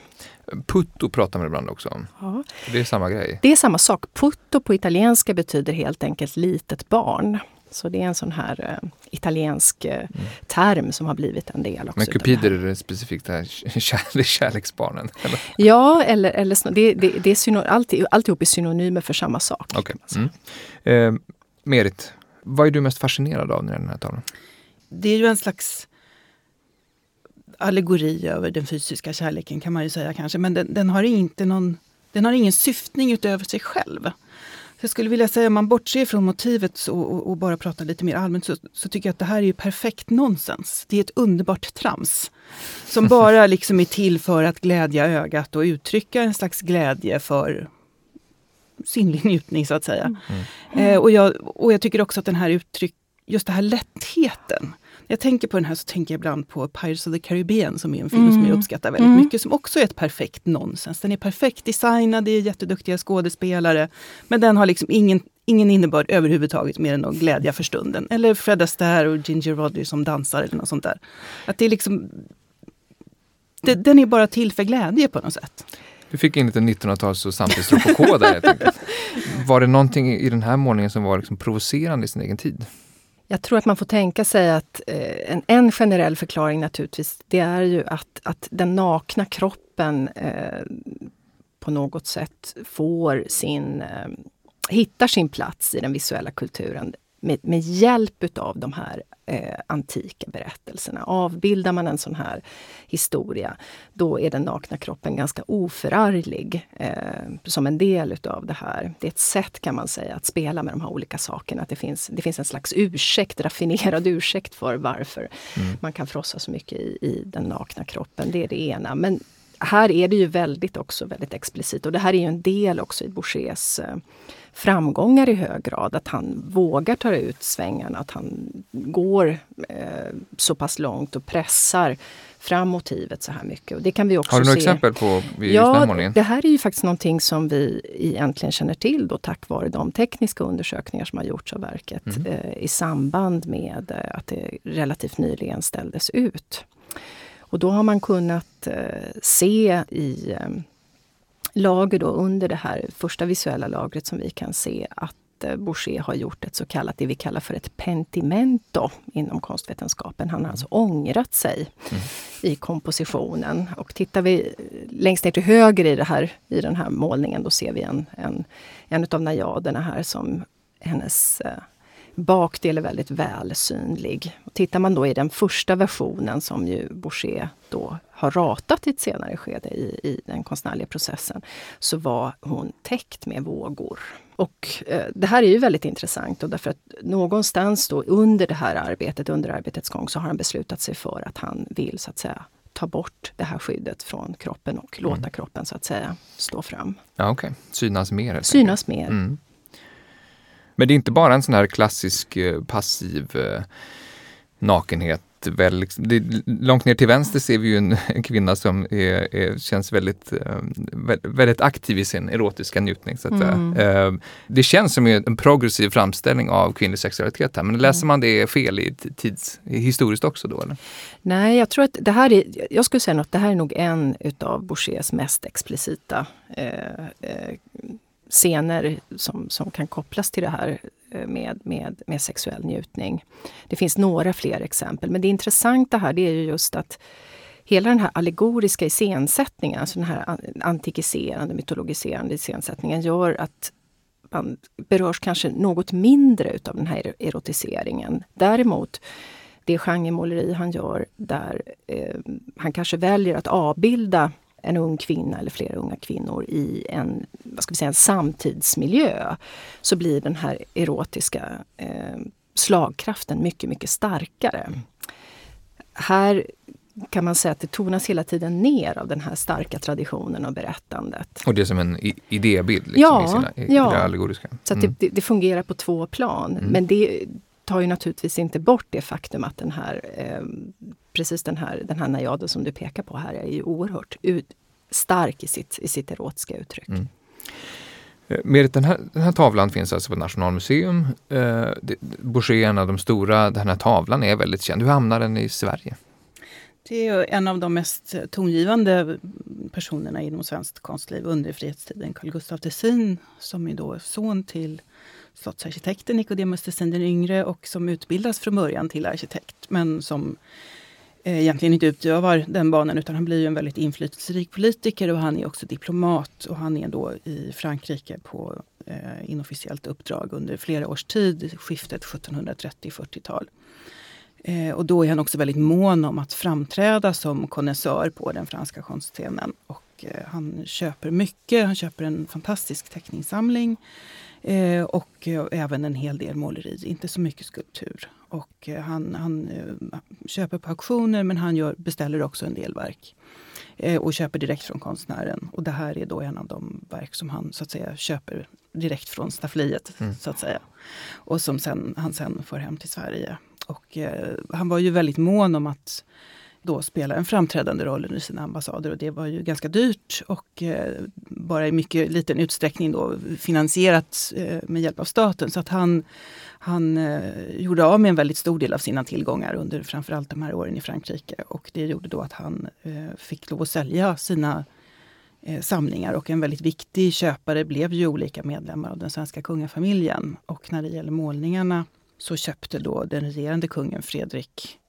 Putto pratar man ibland också om. Ja. Det är samma grej? Det är samma sak. Putto på italienska betyder helt enkelt litet barn. Så det är en sån här eh, italiensk eh, mm. term som har blivit en del också. Men kupider är det specifikt här kärlek, kärleksbarnen? Eller? Ja, eller, eller det, det, det är syno, alltid, alltihop är synonymer för samma sak. Okay. Mm. Eh, Merit, vad är du mest fascinerad av när den här tavlan? Det är ju en slags allegori över den fysiska kärleken kan man ju säga kanske. Men den, den har inte någon, den har ingen syftning utöver sig själv. jag skulle vilja säga, om man bortser från motivet och, och, och, bara pratar lite mer allmänt, så, så, tycker jag att det här är ju perfekt nonsens. Det är ett underbart trams. Som bara liksom är till för att glädja ögat och uttrycka en slags glädje för sinnlig njutning så att säga. Mm. Eh, och, jag, och jag tycker också att den här uttryck, just den här lättheten. När jag tänker på den här så tänker jag ibland på Pirates of the Caribbean som är en film mm. som jag uppskattar väldigt mm. mycket. Som också är ett perfekt nonsens. Den är perfekt designad, det är jätteduktiga skådespelare. Men den har liksom ingen, ingen innebörd överhuvudtaget mer än att glädja för stunden. Eller Fred Astaire och Ginger Rogers som dansar eller något sånt där. Att det är liksom... Det, den är bara till för glädje på något sätt. Du fick in lite 1900-tals och samtidsrokoko där helt enkelt. Var det någonting i den här målningen som var liksom provocerande i sin egen tid? Jag tror att man får tänka sig att eh, en, en generell förklaring naturligtvis, det är ju att, att den nakna kroppen eh, på något sätt får sin, eh, hittar sin plats i den visuella kulturen med, med hjälp utav de här eh, antika berättelserna. Avbildar man en sån här historia, då är den nakna kroppen ganska oförarglig eh, som en del utav det här. Det är ett sätt kan man säga att spela med de här olika sakerna. Att det finns, det finns en slags ursäkt, raffinerad ursäkt för varför mm. man kan frossa så mycket i, i den nakna kroppen. Det är det ena. Men här är det ju väldigt också väldigt explicit och det här är ju en del också i Bouchers eh, framgångar i hög grad. Att han vågar ta ut svängarna, att han går eh, så pass långt och pressar fram motivet så här mycket. Och det kan vi också Har du några exempel på ja? Det här är ju faktiskt någonting som vi egentligen känner till då tack vare de tekniska undersökningar som har gjorts av verket mm. eh, i samband med eh, att det relativt nyligen ställdes ut. Och då har man kunnat eh, se i eh, lager då under det här första visuella lagret som vi kan se att eh, Boucher har gjort ett så kallat, det vi kallar för ett pentimento inom konstvetenskapen. Han har alltså ångrat sig mm. i kompositionen. Och tittar vi längst ner till höger i, det här, i den här målningen, då ser vi en, en, en av najaderna här som hennes bakdel är väldigt väl synlig. tittar man då i den första versionen som ju Boucher då har ratat i ett senare skede i, i den konstnärliga processen, så var hon täckt med vågor. Och eh, det här är ju väldigt intressant och därför att någonstans då under det här arbetet, under arbetets gång, så har han beslutat sig för att han vill så att säga ta bort det här skyddet från kroppen och mm. låta kroppen så att säga stå fram. Ja, Okej, okay. synas mer. Synas mer. Mm. Men det är inte bara en sån här klassisk eh, passiv eh, nakenhet. Väl, liksom, det, långt ner till vänster ser vi ju en, en kvinna som är, är, känns väldigt, eh, väldigt aktiv i sin erotiska njutning. Så att mm. Det känns som en progressiv framställning av kvinnlig sexualitet här, men mm. läser man det fel i tids, historiskt också då? Eller? Nej, jag tror att det här är, jag skulle säga att det här är nog en utav Bouchers mest explicita eh, eh, scener som, som kan kopplas till det här eh, med, med, med sexuell njutning. Det finns några fler exempel, men det intressanta här det är ju just att hela den här allegoriska iscensättningen, alltså den här antikiserande, mytologiserande iscensättningen gör att man berörs kanske något mindre utav den här erotiseringen. Däremot det genremåleri han gör där eh, han kanske väljer att avbilda en ung kvinna eller flera unga kvinnor i en, vad ska vi säga, en samtidsmiljö så blir den här erotiska eh, slagkraften mycket, mycket starkare. Här kan man säga att det tonas hela tiden ner av den här starka traditionen och berättandet. Och det är som en idébild liksom, ja, i, sina, i ja. det allegoriska? Så mm. det, det, fungerar på två plan. Mm. Men det tar ju naturligtvis inte bort det faktum att den här eh, precis den här, den här najaden som du pekar på här är ju oerhört ut, stark i sitt, i sitt erotiska uttryck. Mm. Eh, Merit, den här, den här tavlan finns alltså på Nationalmuseum. Eh, Boucher är en av de stora. Den här tavlan är väldigt känd. Hur hamnar den i Sverige? Det är en av de mest tongivande personerna inom svenskt konstliv under frihetstiden. Carl Gustaf Tessin, som är då son till slottsarkitekten Nicodemus Tessin den yngre och som utbildas från början till arkitekt men som eh, egentligen inte utövar den banan utan han blir en väldigt inflytelserik politiker och han är också diplomat och han är då i Frankrike på eh, inofficiellt uppdrag under flera års tid, skiftet 1730-40-tal. Eh, och då är han också väldigt mån om att framträda som konnässör på den franska konstscenen. Och eh, han köper mycket, han köper en fantastisk teckningssamling Eh, och eh, även en hel del måleri, inte så mycket skulptur. Och eh, han, han eh, köper på auktioner men han gör, beställer också en del verk. Och köper direkt från konstnären. Och det här är då en av de verk som han så att säga köper direkt från staffeliet. Mm. så att säga. Och som sen, han sen får hem till Sverige. Och han var ju väldigt mån om att då spela en framträdande roll under sina ambassader och det var ju ganska dyrt och eh, bara i mycket liten utsträckning då finansierat eh, med hjälp av staten. Så att han, han eh, gjorde av med en väldigt stor del av sina tillgångar under framförallt de här åren i Frankrike och det gjorde då att han eh, fick lov att sälja sina eh, samlingar och en väldigt viktig köpare blev ju olika medlemmar av den svenska kungafamiljen. Och när det gäller målningarna så köpte då den regerande kungen Fredrik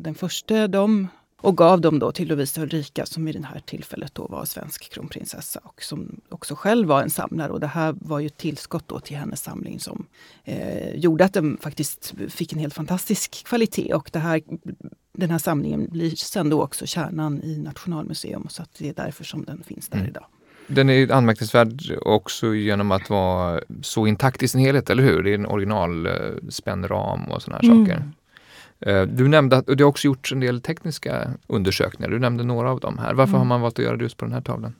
den första dem och gav dem då till Lovisa Ulrika som i det här tillfället då var svensk kronprinsessa och som också själv var en samlare. Och det här var ju ett tillskott då till hennes samling som eh, gjorde att den faktiskt fick en helt fantastisk kvalitet. Och det här, den här samlingen blir sen då också kärnan i Nationalmuseum så att det är därför som den finns där mm. idag. Den är anmärkningsvärd också genom att vara så intakt i sin helhet, eller hur? Det är en originalspännram och sådana här mm. saker. Eh, du nämnde att det har också gjorts en del tekniska undersökningar. Du nämnde några av dem här. Varför mm. har man valt att göra det just på den här tavlan?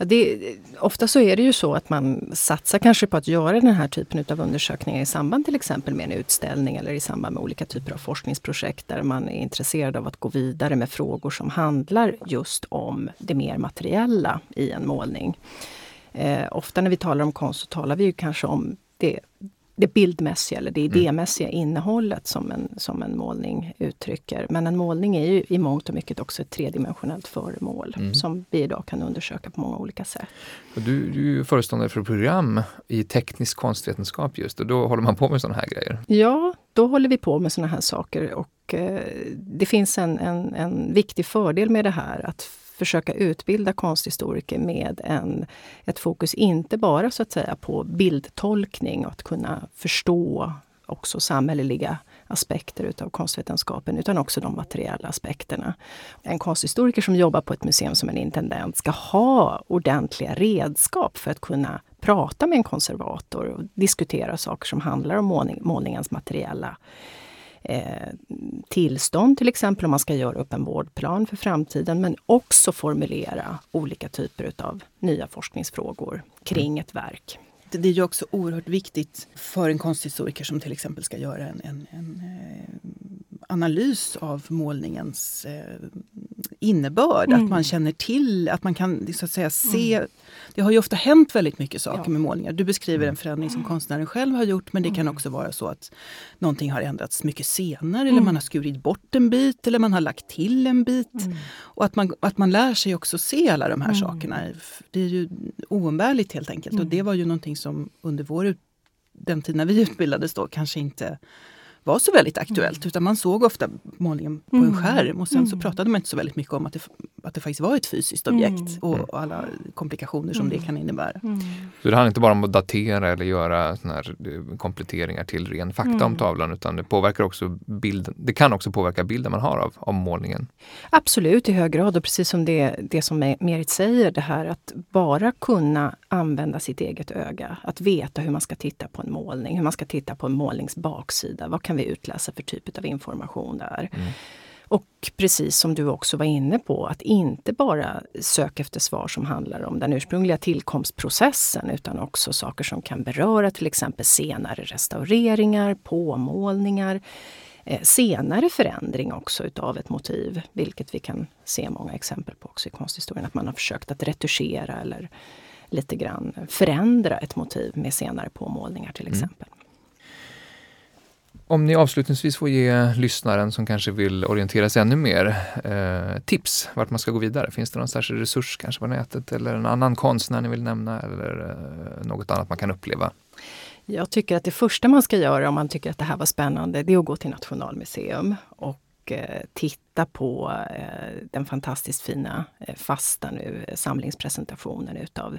Ja, det, ofta så är det ju så att man satsar kanske på att göra den här typen av undersökningar i samband till exempel med en utställning eller i samband med olika typer av forskningsprojekt där man är intresserad av att gå vidare med frågor som handlar just om det mer materiella i en målning. Eh, ofta när vi talar om konst så talar vi ju kanske om det det bildmässiga eller det mm. idémässiga mm. innehållet som en, som en målning uttrycker. Men en målning är ju i mångt och mycket också ett tredimensionellt föremål mm. som vi idag kan undersöka på många olika sätt. Du, du är föreståndare för program i teknisk konstvetenskap just och då håller man på med sådana här grejer? Ja, då håller vi på med sådana här saker Och eh, det finns en, en, en viktig fördel med det här att försöka utbilda konsthistoriker med en, ett fokus inte bara så att säga på bildtolkning och att kunna förstå också samhälleliga aspekter utav konstvetenskapen utan också de materiella aspekterna. En konsthistoriker som jobbar på ett museum som en intendent ska ha ordentliga redskap för att kunna prata med en konservator och diskutera saker som handlar om målning, målningens materiella eh, tillstånd, till exempel om man ska göra upp en vårdplan för framtiden, men också formulera olika typer av nya forskningsfrågor kring ett verk. Det är ju också oerhört viktigt för en konsthistoriker som till exempel ska göra en, en, en eh, analys av målningens eh, innebörd. Mm. Att man känner till, att man kan så att säga se. Mm. Det har ju ofta hänt väldigt mycket saker ja. med målningar. Du beskriver en förändring som konstnären själv har gjort men det kan mm. också vara så att någonting har ändrats mycket senare eller mm. man har skurit bort en bit eller man har lagt till en bit. Mm. Och att man, att man lär sig också se alla de här mm. sakerna. Det är ju oumbärligt helt enkelt och det var ju någonting som under vår den tid när vi utbildades då kanske inte var så väldigt aktuellt. Mm. Utan man såg ofta målningen på en mm. skärm och sen så mm. pratade man inte så väldigt mycket om att det, att det faktiskt var ett fysiskt objekt och, och alla komplikationer som det kan innebära. Så det handlar inte bara om att datera eller göra såna här eh, kompletteringar till ren fakta om tavlan utan det påverkar också bilden. Det kan också påverka bilden man har av, av målningen. Absolut i hög grad och precis som det, det som Merit säger, det här att bara kunna använda sitt eget öga. Att veta hur man ska titta på en målning, hur man ska titta på en målnings baksida. Vad kan vi utläsa för typ av information där? Mm. Och precis som du också var inne på, att inte bara söka efter svar som handlar om den ursprungliga tillkomstprocessen utan också saker som kan beröra till exempel senare restaureringar, påmålningar, eh, senare förändring också utav ett motiv, vilket vi kan se många exempel på också i konsthistorien, att man har försökt att retuschera eller lite grann förändra ett motiv med senare påmålningar till mm. exempel. Mm. Om ni avslutningsvis får ge lyssnaren som kanske vill orientera sig ännu mer eh, tips vart man ska gå vidare. Finns det någon särskild resurs kanske på nätet eller en annan konstnär ni vill nämna eller eh, något annat man kan uppleva? Jag tycker att det första man ska göra om man tycker att det här var spännande, det är att gå till Nationalmuseum och eh, titta på eh, den fantastiskt fina eh, fasta nu, samlingspresentationen utav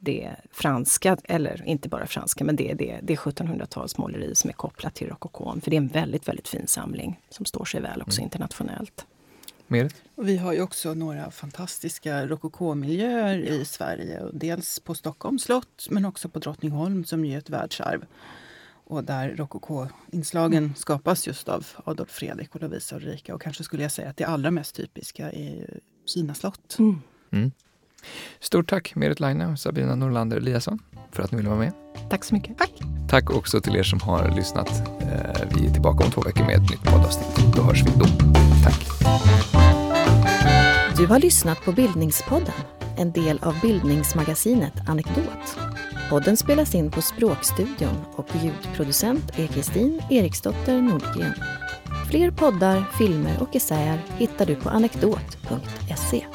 det franska, eller inte bara franska, men det, det, det 1700-talsmåleri som är kopplat till rokokon. För det är en väldigt, väldigt fin samling som står sig väl också mm. internationellt. Merit? Vi har ju också några fantastiska rokokomiljöer ja. i Sverige. Dels på Stockholms slott men också på Drottningholm som är ett världsarv. Och där rokokoinslagen mm. skapas just av Adolf Fredrik och Lovisa Ulrika. Och kanske skulle jag säga att det allra mest typiska är Kina slott. Mm. Mm. Stort tack Merit Laine och Sabina Norlander Eliasson för att ni ville vara med. Tack så mycket. Tack. Tack också till er som har lyssnat. Eh, vi är tillbaka om två veckor med ett nytt poddavsnitt. Då hörs vi då. Tack. Du har lyssnat på Bildningspodden, en del av bildningsmagasinet Anekdot. Podden spelas in på Språkstudion och ljudproducent är Kristin Eriksdotter Nordgren. Fler poddar, filmer och essäer hittar du på anekdot.se.